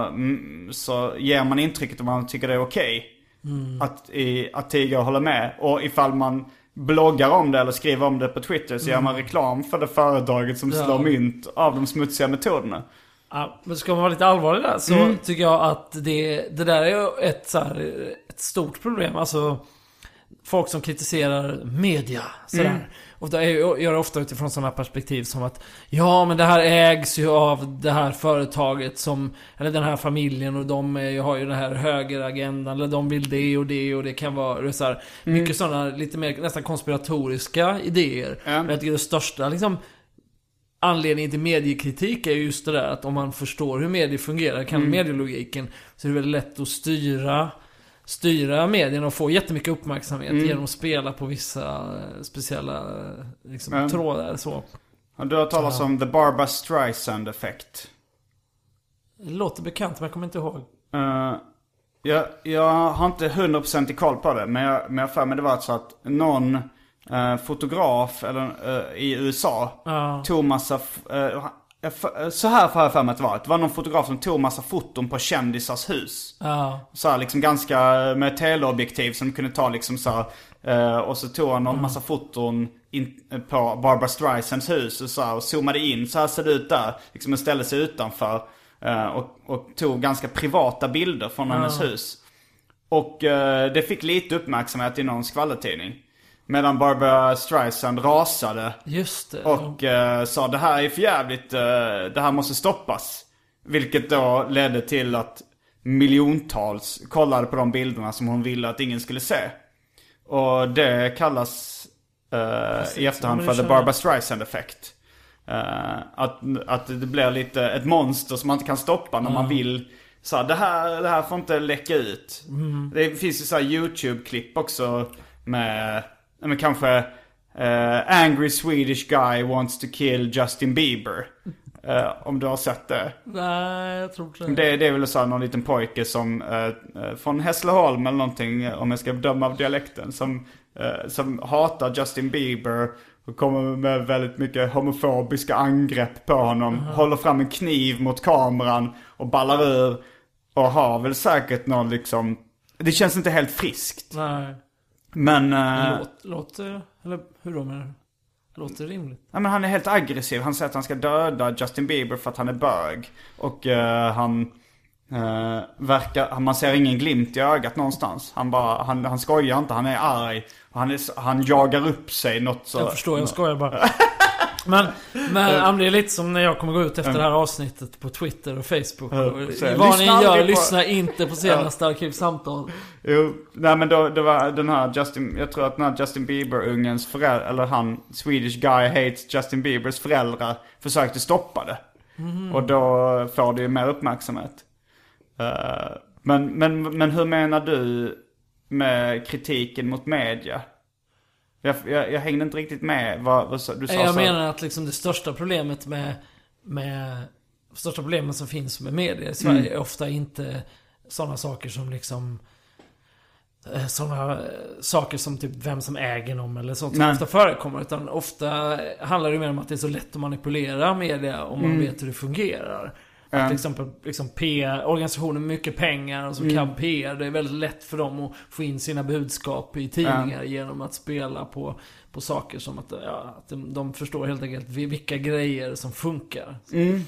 mm, så ger man intrycket att man tycker det är okej. Att, i, att tiga och hålla med. Och ifall man bloggar om det eller skriver om det på Twitter så gör man reklam för det företaget som Ja. slår mynt av de smutsiga metoderna. Ja, men ska man vara lite allvarlig där så Mm. tycker jag att det, det där är ett, så här, ett stort problem. Alltså folk som kritiserar media. Sådär. Mm. Och det gör det ofta utifrån sådana perspektiv som att Ja men det här ägs ju av det här företaget som Eller den här familjen och de är, har ju den här högeragendan Eller de vill det och det och det kan vara så här, Mm. Mycket sådana lite mer nästan konspiratoriska idéer. Ja. Men jag tycker det största liksom Anledningen till mediekritik är ju just det där att om man förstår hur medier fungerar, kan Mm. medielogiken, så är det väldigt lätt att styra Styra medierna och få jättemycket uppmärksamhet Mm. genom att spela på vissa eh, speciella eh, liksom, Ja. trådar så. Du har talat om the Barbara Streisand effekt. Det låter bekant men jag kommer inte ihåg. Uh, jag, jag har inte 100% i koll på det. Men jag, men jag för mig det var så att någon eh, fotograf eller, eh, i USA tog massa... eh, eh, så här har jag för mig att det var. Det var någon fotograf som tog massa foton på kändisars hus. Ja. Så här, liksom ganska med teleobjektiv som kunde ta liksom så här, eh, Och så tog han en massa foton in, eh, på Barbara Streisands hus och så här, och zoomade in. Så här ser det ut där. Liksom och ställde sig utanför. eh, och, och tog ganska privata bilder från hennes hus. Och eh, det fick lite uppmärksamhet i någon skvallertidning. Medan Barbara Streisand rasade Just det. och eh, sa det här är för jävligt, eh, det här måste stoppas. Vilket då ledde till att miljontals kollade på de bilderna som hon ville att ingen skulle se. Och det kallas eh, i efterhand för the. Barbara Streisand effect. Eh, att, att det blir lite ett monster som man inte kan stoppa när man vill. Så här, det, här, det här får inte läcka ut. Mm. Det finns ju så YouTube-klipp också med, men kanske eh, Angry Swedish guy wants to kill Justin Bieber. Eh, om du har sett det. Nej, jag tror inte det. Det, är väl så här någon liten pojke som, eh, från Hässleholm eller någonting, om jag ska döma av dialekten, som, som hatar Justin Bieber och kommer med väldigt mycket homofobiska angrepp på honom. Håller fram en kniv mot kameran och ballar ur. Och har väl säkert någon liksom, det känns inte helt friskt. Nej. Men, Det eh, låter, låter... Eller hur då menar du? Låter rimligt. ja, men han är helt aggressiv. Han säger att han ska döda Justin Bieber för att han är bög. Och eh, han eh, verkar, man ser ingen glimt i ögat någonstans. Han bara, han, han skojar inte, han är arg. Han, är, han jagar upp sig något så. Jag förstår, jag skojar bara. Men, men men det är lite som när jag kommer gå ut efter det här avsnittet på Twitter och Facebook. Och, så vad ni gör, på- lyssna inte på senaste arkivsamtal. Jo, nej men då, det var den här Justin, jag tror att den här Justin Bieber-ungens föräldrar, eller han, Swedish guy hates Justin Biebers föräldrar, försökte stoppa det. Och då får det ju mer uppmärksamhet. Eh, men, men, men hur menar du med kritiken mot media? Jag, jag, jag hängde inte riktigt med vad, vad du sa. Jag så- menar att liksom det största problemet med, med största problemet som finns med media i Sverige Mm. är ofta inte sådana saker som liksom sådana saker som typ vem som äger dem eller sånt som Nej. ofta förekommer. Utan ofta handlar det mer om att det är så lätt att manipulera media om man vet hur det fungerar. Att Mm. Exempel liksom PR, organisationer med mycket pengar och som Mm. kan PR. Det är väldigt lätt för dem att få in sina budskap i tidningar genom att spela på, på saker som att, ja, att de, de förstår helt enkelt vilka grejer som funkar. Mm.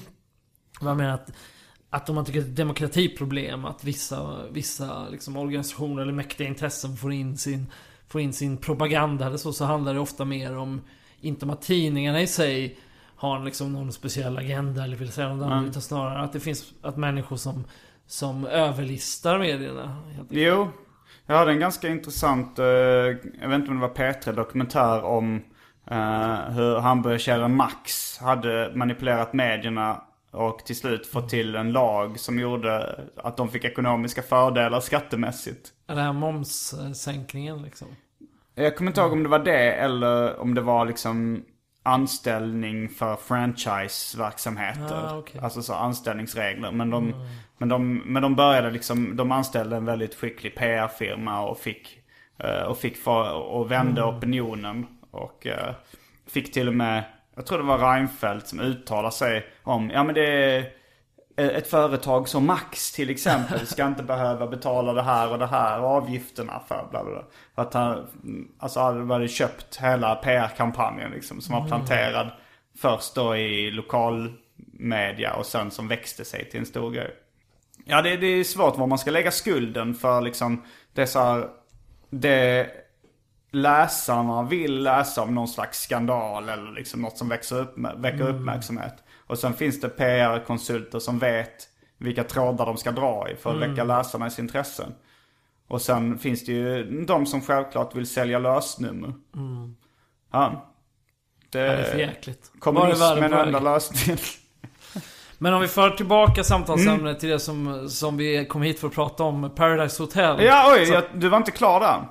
Jag menar att, att om man tycker att det är ett demokratiproblem att vissa, vissa liksom organisationer eller mäktiga intressen får in sin, får in sin propaganda eller så, så handlar det ofta mer om inte om att tidningarna i sig har liksom någon speciell agenda eller vill säga något annat. Mm. Utan snarare att det finns att människor som, som överlistar medierna. Jo, jag hade en ganska intressant, eh, jag vet inte om det var P3 dokumentär om eh, hur hamburgerkedjan Max hade manipulerat medierna och till slut fått till en lag som gjorde att de fick ekonomiska fördelar skattemässigt. Den här momssänkningen liksom. Jag kommer inte ihåg om det var det eller om det var liksom anställning för franchiseverksamheter. Ah, okej. Alltså så anställningsregler. Men de, men, de, men de började liksom, de anställde en väldigt skicklig PR-firma och fick, eh, och fick för, och vände opinionen. Och eh, fick till och med, jag tror det var Reinfeldt som uttalade sig om, ja men det är ett företag som Max till exempel ska inte behöva betala det här och det här och avgifterna för bla bla. För att han, alltså hade hade köpt hela PR-kampanjen liksom som var planterad först då i lokalmedia och sen som växte sig till en stor grej. Ja det, det är svårt var man ska lägga skulden för liksom här, det läsarna vill läsa om någon slags skandal eller liksom något som växer upp, väcker uppmärksamhet. Och sen finns det PR-konsulter som vet vilka trådar de ska dra i för att väcka läsarnas intressen. Och sen finns det ju de som självklart vill sälja lösnummer. Ja. Det, Ja, det är för jäkligt. Är kommunism är den enda lösningen. Men om vi för tillbaka samtalsämnet till det som, som vi kom hit för att prata om, Paradise Hotel. Ja oj, Så- jag, du var inte klar där.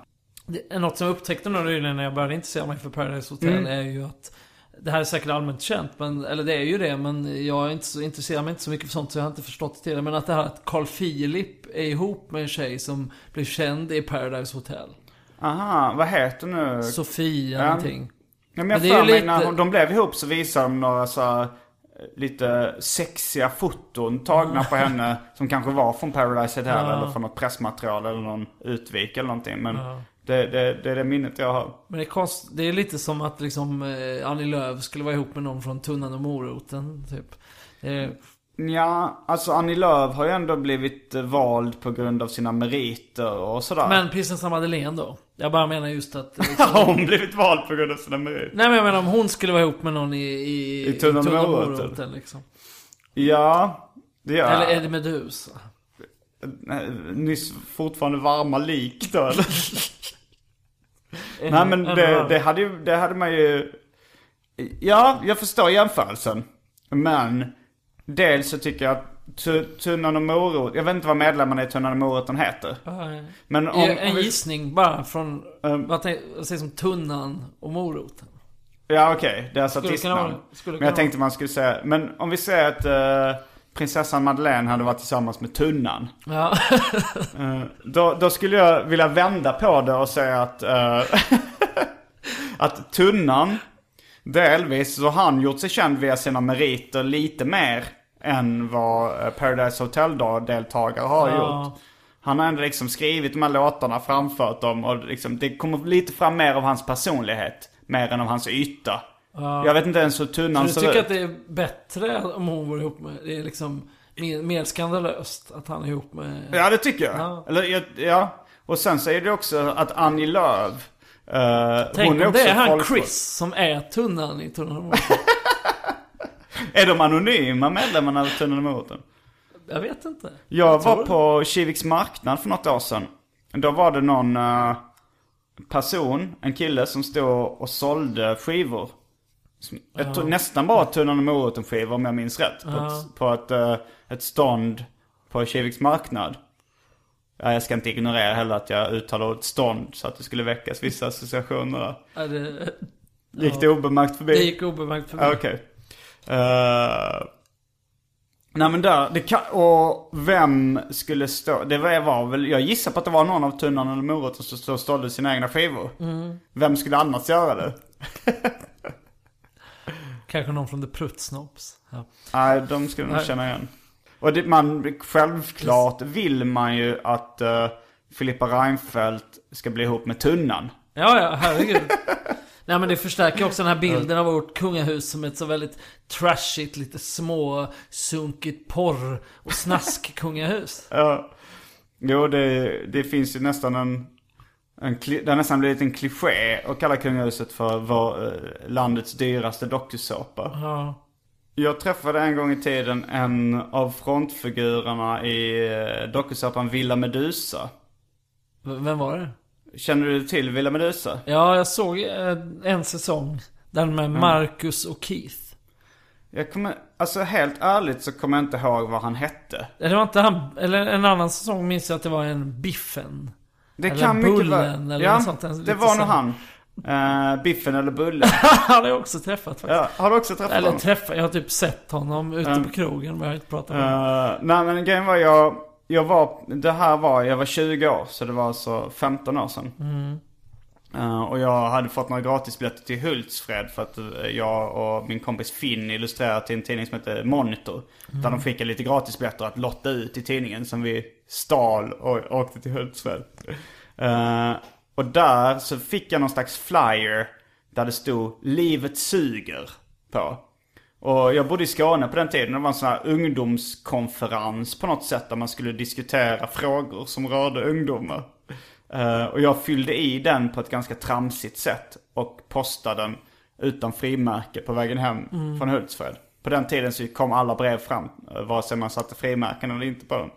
Något som jag upptäckte nu nyligen när jag började intressera mig för Paradise Hotel Mm. är ju att det här är säkert allmänt känt, men, eller det är ju det, men jag är inte så, intresserar mig inte så mycket för sånt så jag har inte förstått det. Men att det här att Carl Philip är ihop med en tjej som blev känd i Paradise Hotel. Aha, vad heter nu? Sofia Ja. någonting. Ja, men Men jag det är för mig lite- när de blev ihop så visade de några så eh, lite sexiga foton tagna på henne. Som kanske var från Paradise Hotel Ja. eller från något pressmaterial eller någon utvik eller någonting. Men det, det, det är det minnet jag har. Men det är, konst, det är lite som att liksom eh, Annie Lööf skulle vara ihop med någon från Tunnan och Moroten, typ. Eh, Ja, alltså Annie Lööf har ju ändå blivit eh, vald på grund av sina meriter och sådär. men prinsessan Madeleine då? Jag bara menar just att... Liksom, Har hon blivit vald på grund av sina meriter? Nej men jag menar om hon skulle vara ihop med någon i, i, I Tunnan och Moroten. Liksom. Ja, det gör Eller jag. Eddie Meduza. Nej, Nyss fortfarande varma lik då eller? Nej men det, det, hade ju, det hade man ju... Ja, jag förstår jämförelsen. Men dels så tycker jag att tu, Tunnan och morot, jag vet inte vad medlemmarna i Tunnan och moroten heter. Men om, en vi, gissning bara från, Um, vad säger som Tunnan och Moroten. Ja okej, det är alltså artistnamn. Men jag tänkte man skulle säga, men om vi säger att eh, prinsessan Madeleine hade varit tillsammans med Tunnan. Ja. Eh, Då, då skulle jag vilja vända på det och säga att, eh, att Tunnan, delvis så har han gjort sig känd via sina meriter lite mer än vad eh, Paradise Hotel-deltagare har Ja. gjort. Han har ändå liksom skrivit de här låtarna, framfört dem och liksom, det kommer lite fram mer av hans personlighet. Mer än av hans yta. Jag vet inte ens hur Tunnan Så ser du tycker ut. att det är bättre om hon var ihop med, det är liksom mer, mer skandalöst att han är ihop med... Ja, det tycker jag. Ja. Eller, jag- ja. Och sen säger det också att Annie Lööf, eh, Tänk hon är om det är han folkvald. Chris som är Tunnan i Tunnan Moroten. Är de anonyma medlemmarna av Tunnan Moroten? Jag vet inte. Jag tror var på Kiviks marknad för något år sedan. Då var det någon eh, person, en kille som stod och sålde skivor. Jag tror nästan bara Tunnan och Moroten skivor om jag minns rätt. På ett, på ett, eh, ett stånd på Kiviks marknad. Ja, jag ska inte ignorera heller att jag uttalade ordet stånd så att det skulle väckas vissa associationer där. Ja, det, Gick det obemärkt förbi? det gick obemärkt förbi. Ja, Okej. Eh, nej men där, det kan, och vem skulle stå, det var, var väl, jag gissar på att det var någon av Tunnan eller Moroten som stod och sålde sina egna skivor. Vem skulle annars göra det? Kanske någon från The Pruttsnobs. Ja. Nej, de skulle nog känna igen. Och det, man, självklart vill man ju att uh, Filippa Reinfeldt ska bli ihop med Tunnan. Ja, ja, herregud. Nej men det förstärker också den här bilden av vårt kungahus som ett så väldigt trashigt, lite små, sunkigt porr och snask kungahus. Ja. Jo, det, det finns ju nästan en, en, det har nästan blivit en kliché att kalla kungahuset för vår, eh, landets dyraste dokusåpa. Ja. Jag träffade en gång i tiden en av frontfigurerna i eh, dokusåpan Villa Medusa. V- Vem var det? Känner du till Villa Medusa? Ja, jag såg eh, en säsong. Den med Marcus och Keith. Jag kommer, alltså helt ärligt så kommer jag inte ihåg vad han hette. Eller var inte han, eller en annan säsong minns jag att det var en Biffen. Det Eller kan mycket Bullen väl... eller Ja, något sånt, det var nog han. Eh, biffen eller Bullen. han har jag också träffat faktiskt. Ja, har du också träffat Eller honom? träffat, jag har typ sett honom ute Mm. på krogen men jag har inte pratat med honom. Uh, nej men grejen var jag, jag var, det här var, jag var 20 år så det var alltså 15 år sedan. Eh, och jag hade fått några gratisbiljetter till Hultsfred för att eh, jag och min kompis Finn illustrerade till en tidning som heter Monitor. Där de skickade lite gratisbiljetter att lotta ut i tidningen som vi stal och åkte till Hultsfred. Eh, och där så fick jag någon slags flyer där det stod 'Livet suger' på. Och jag bodde i Skåne på den tiden. Det var en sån här ungdomskonferens på något sätt. Där man skulle diskutera frågor som rörde ungdomar. Eh, och jag fyllde i den på ett ganska tramsigt sätt. Och postade den utan frimärke på vägen hem från Hultsfred. På den tiden så kom alla brev fram. eh, Vare sig man satte frimärken eller inte på dem.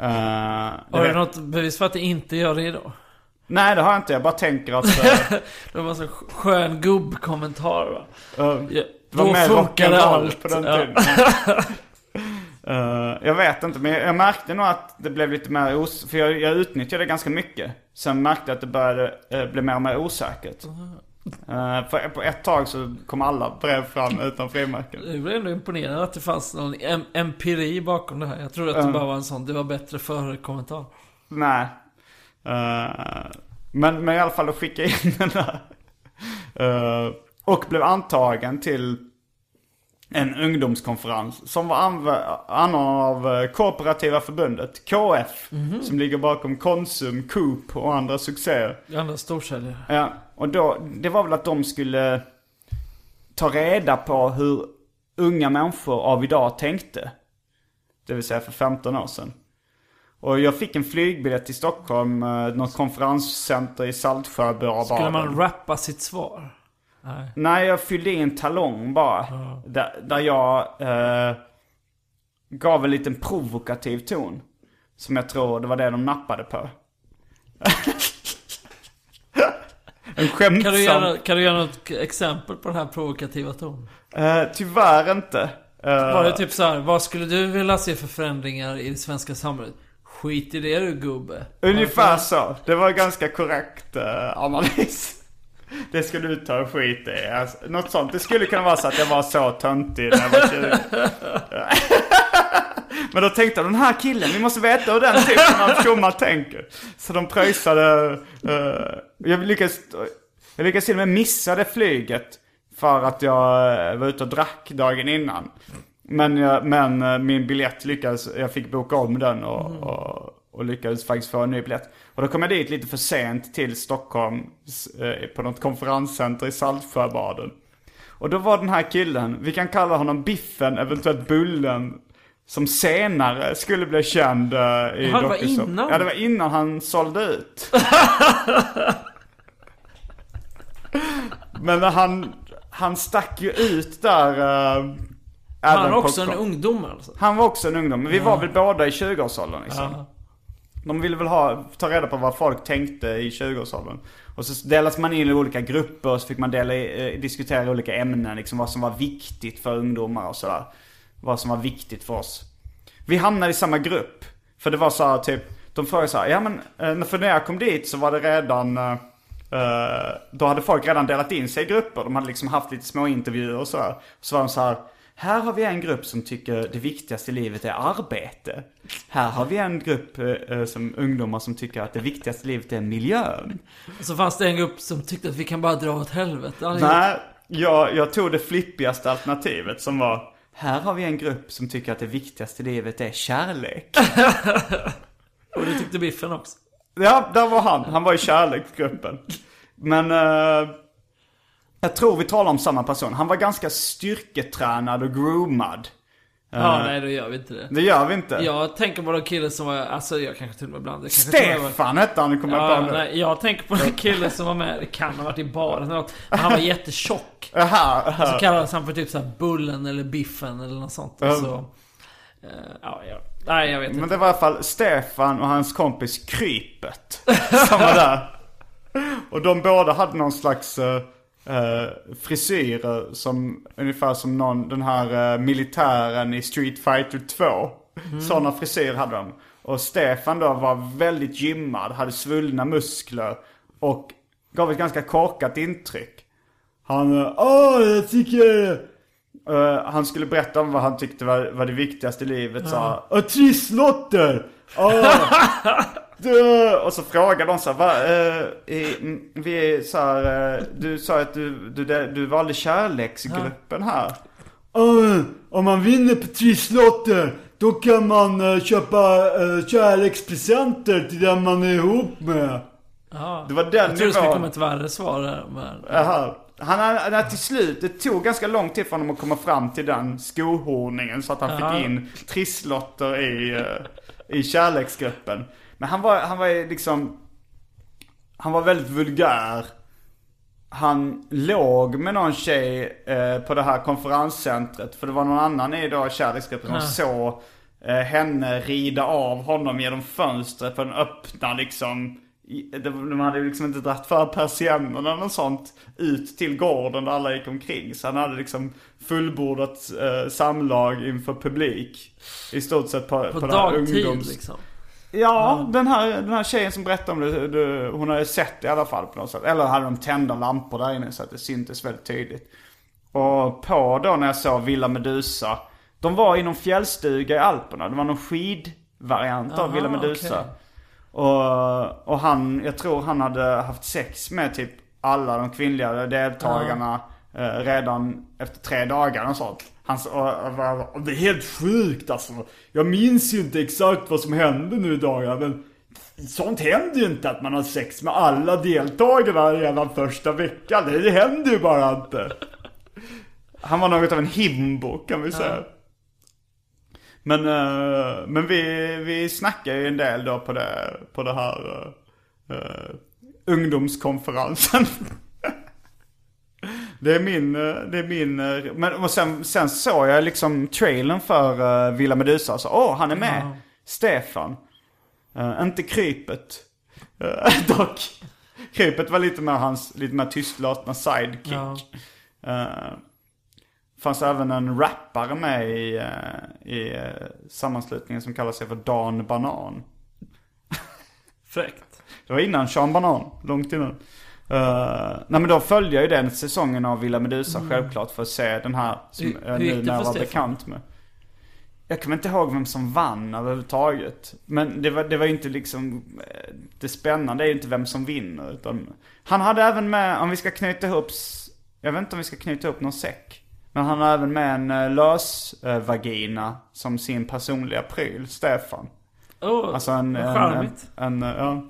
Det Har du vet- något bevis för att det inte gör det idag? Nej det har jag inte. Jag bara tänker att... eh, Det var en sån skön gubbkommentar va? eh, Ja, Det var då mer rock'n'roll på den Ja. tiden. Eh, jag vet inte, men jag, jag märkte nog att det blev lite mer os... För jag, jag utnyttjade det ganska mycket. Sen märkte jag att det började uh, bli mer och mer osäkert. Uh, för på ett tag så kom alla brev fram utan frimärken. Jag blev ändå imponerad att det fanns någon em- empiri bakom det här. Jag trodde att det bara var en sån, det var bättre före-kommentar. Nej. Eh, men, men i alla fall då skickade jag in den där. Eh, och blev antagen till en ungdomskonferens som var anordnad av eh, Kooperativa förbundet, KF. Som ligger bakom Konsum, Coop och andra succéer. Andra storsäljare. Ja, och då, det var väl att de skulle ta reda på hur unga människor av idag tänkte. Det vill säga för 15 år sedan. Och jag fick en flygbiljett till Stockholm, eh, något konferenscenter i Saltsjöbaden. Skulle man rappa sitt svar? Nej. Nej, jag fyllde i en talong bara. Där, där jag eh, gav en liten provokativ ton. Som jag tror det var det de nappade på. en skämtsam... Kan du, göra, kan du göra något exempel på den här provokativa tonen? Eh, tyvärr inte. Eh, Var det typ så här, vad skulle du vilja se för förändringar i det svenska samhället? Skit i det du gubbe. Ungefär så. Det var ganska korrekt uh, analys. Det ska du ta och skit i. Alltså, något sånt. Det skulle kunna vara så att jag var så töntig när jag var 20. Men då tänkte jag, den här killen, vi måste veta hur den typen av tjommar tänker. Så de pröjsade, eh, jag lyckades, jag lyckades till och med missa det flyget. För att jag eh, var ute och drack dagen innan. Men, jag, men eh, min biljett lyckades, jag fick boka om den och, och, och lyckades faktiskt få en ny biljett. Och då kom jag dit lite för sent till Stockholm eh, på något konferenscenter i Saltsjöbaden. Och då var den här killen, vi kan kalla honom Biffen, eventuellt Bullen, som senare skulle bli känd eh, i Jaha, det var innan? Ja, det var innan han sålde ut. Men han, han stack ju ut där. Uh, Han är också en ungdom alltså. Han var också en ungdom, men vi var väl båda i 20-årsåldern liksom. Ja. De ville väl ha, ta reda på vad folk tänkte i 20-årsåldern. Och så delas man in i olika grupper och så fick man dela, eh, diskutera olika ämnen. Liksom vad som var viktigt för ungdomar och sådär. Vad som var viktigt för oss. Vi hamnade i samma grupp. För det var så här, typ, de frågade så här, ja men, eh, för när jag kom dit så var det redan, eh, eh, då hade folk redan delat in sig i grupper. De hade liksom haft lite små intervjuer och sådär. Så var de så här, här har vi en grupp som tycker det viktigaste i livet är arbete. Här har vi en grupp eh, eh, som ungdomar som tycker att det viktigaste i livet är miljön. Och så fanns det en grupp som tyckte att vi kan bara dra åt helvete allihop. Nej, jag, jag tog det flippigaste alternativet som var här har vi en grupp som tycker att det viktigaste i livet är kärlek. Och det tyckte Biffen också. Ja, där var han. Han var i kärleksgruppen. Men eh, jag tror vi talar om samma person. Han var ganska styrketränad och groomad. Ja, Eh, nej då gör vi inte det. Det gör vi inte. Jag tänker på den killen som var, alltså jag kanske till och med var- Stefan hette han, kommer jag Ja, på nu. nej, jag tänker på den killen som var med, det kan ha varit i baren eller något. Men han var jättetjock. Aha, Så kallades han för typ såhär Bullen eller Biffen eller något sånt. Ja. så, eh, ja, ja, nej jag vet Men inte. det var i alla fall Stefan och hans kompis Krypet som var där. Och de båda hade någon slags uh, frisyrer som ungefär som någon, den här eh, militären i Street Fighter 2. Sådana frisyrer hade de. Och Stefan då var väldigt gymmad, hade svullna muskler och gav ett ganska korkat intryck. Han, åh jag tycker... eh, han skulle berätta om vad han tyckte var, var det viktigaste i livet. sa Ja. Trisslotter! Ah. Du, och så frågade de så här, va, eh, vi är så här, eh, du sa att du, du, du valde kärleksgruppen här. Ja, om man vinner på trisslotter då kan man eh, köpa uh, kärlekspresenter till den man är ihop med. Ja. Det var den Jag tror det skulle nivån. komma ett värre svar där. Men, Jaha. Han hade till slut, det tog ganska lång tid för honom att komma fram till den skohorningen så att han Ja. fick in trisslotter i, eh, i kärleksgruppen. Men han var, han var liksom, han var väldigt vulgär. Han låg med någon tjej eh, på det här konferenscentret. För det var någon annan i då kärleksgruppen som Ja. såg eh, henne rida av honom genom fönstret på den öppna liksom. De hade ju liksom inte dragit för persiennerna eller något sånt ut till gården där alla gick omkring. Så han hade liksom fullbordat eh, samlag inför publik. I stort sett på, på på, det här dagtid ungdoms... liksom. Ja, Den, här, den här tjejen som berättade om det, det, hon hade sett det i alla fall på något sätt. Eller hade de tända lampor där inne så att det syntes väldigt tydligt. Och på då när jag såg Villa Medusa. De var i någon fjällstuga i Alperna. Det var någon skidvariant av Villa Medusa. okej. Och, och han, jag tror han hade haft sex med typ alla de kvinnliga deltagarna eh, redan efter tre dagar och sånt. Och, Det är helt sjukt alltså. Jag minns ju inte exakt vad som hände nu i dagarna men sånt händer ju inte att man har sex med alla deltagarna redan första veckan. Det, händer ju bara inte. Han var något av en himbo kan vi säga. Men, eh, men vi, vi snackar ju en del då på det, på det här uh, ungdomskonferensen. det är min, eh, det är min, eh, men och sen, sen såg jag liksom trailern för uh, Villa Medusa. Så, åh han är med. Stefan. Eh, inte Krypet. Uh, dock. Krypet var lite mer hans, lite mer tystlåtna sidekick. Ja. Uh, fanns även en rappare med i, i sammanslutningen som kallar sig för Dan Banan. Fräckt. Det var innan Sean Banan, långt innan. Uh, nej men då följde jag ju den säsongen av Villa Medusa självklart för att se den här som Mm. Hur- jag nu när jag var bekant med. Jag kommer inte ihåg vem som vann överhuvudtaget. Men det var, det var inte liksom, eh, det spännande är ju inte vem som vinner. Utan, han hade även med, om vi ska knyta ihop, jag vet inte om vi ska knyta ihop någon säck. Men han har även med en uh, lösvagina som sin personliga pryl, Stefan. Oh, Alltså en, en, en, charmigt. en, ja,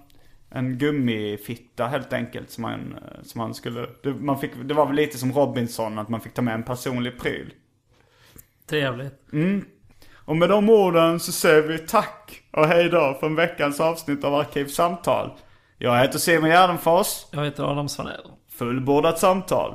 en gummifitta helt enkelt som man, eh, som man skulle, det, man fick, det var väl lite som Robinson att man fick ta med en personlig pryl. Trevligt. Och med de orden så säger vi tack och hej då från veckans avsnitt av Arkivsamtal. Jag heter Simon Gärdenfors. Jag heter Adam Svanell. Fullbordat samtal.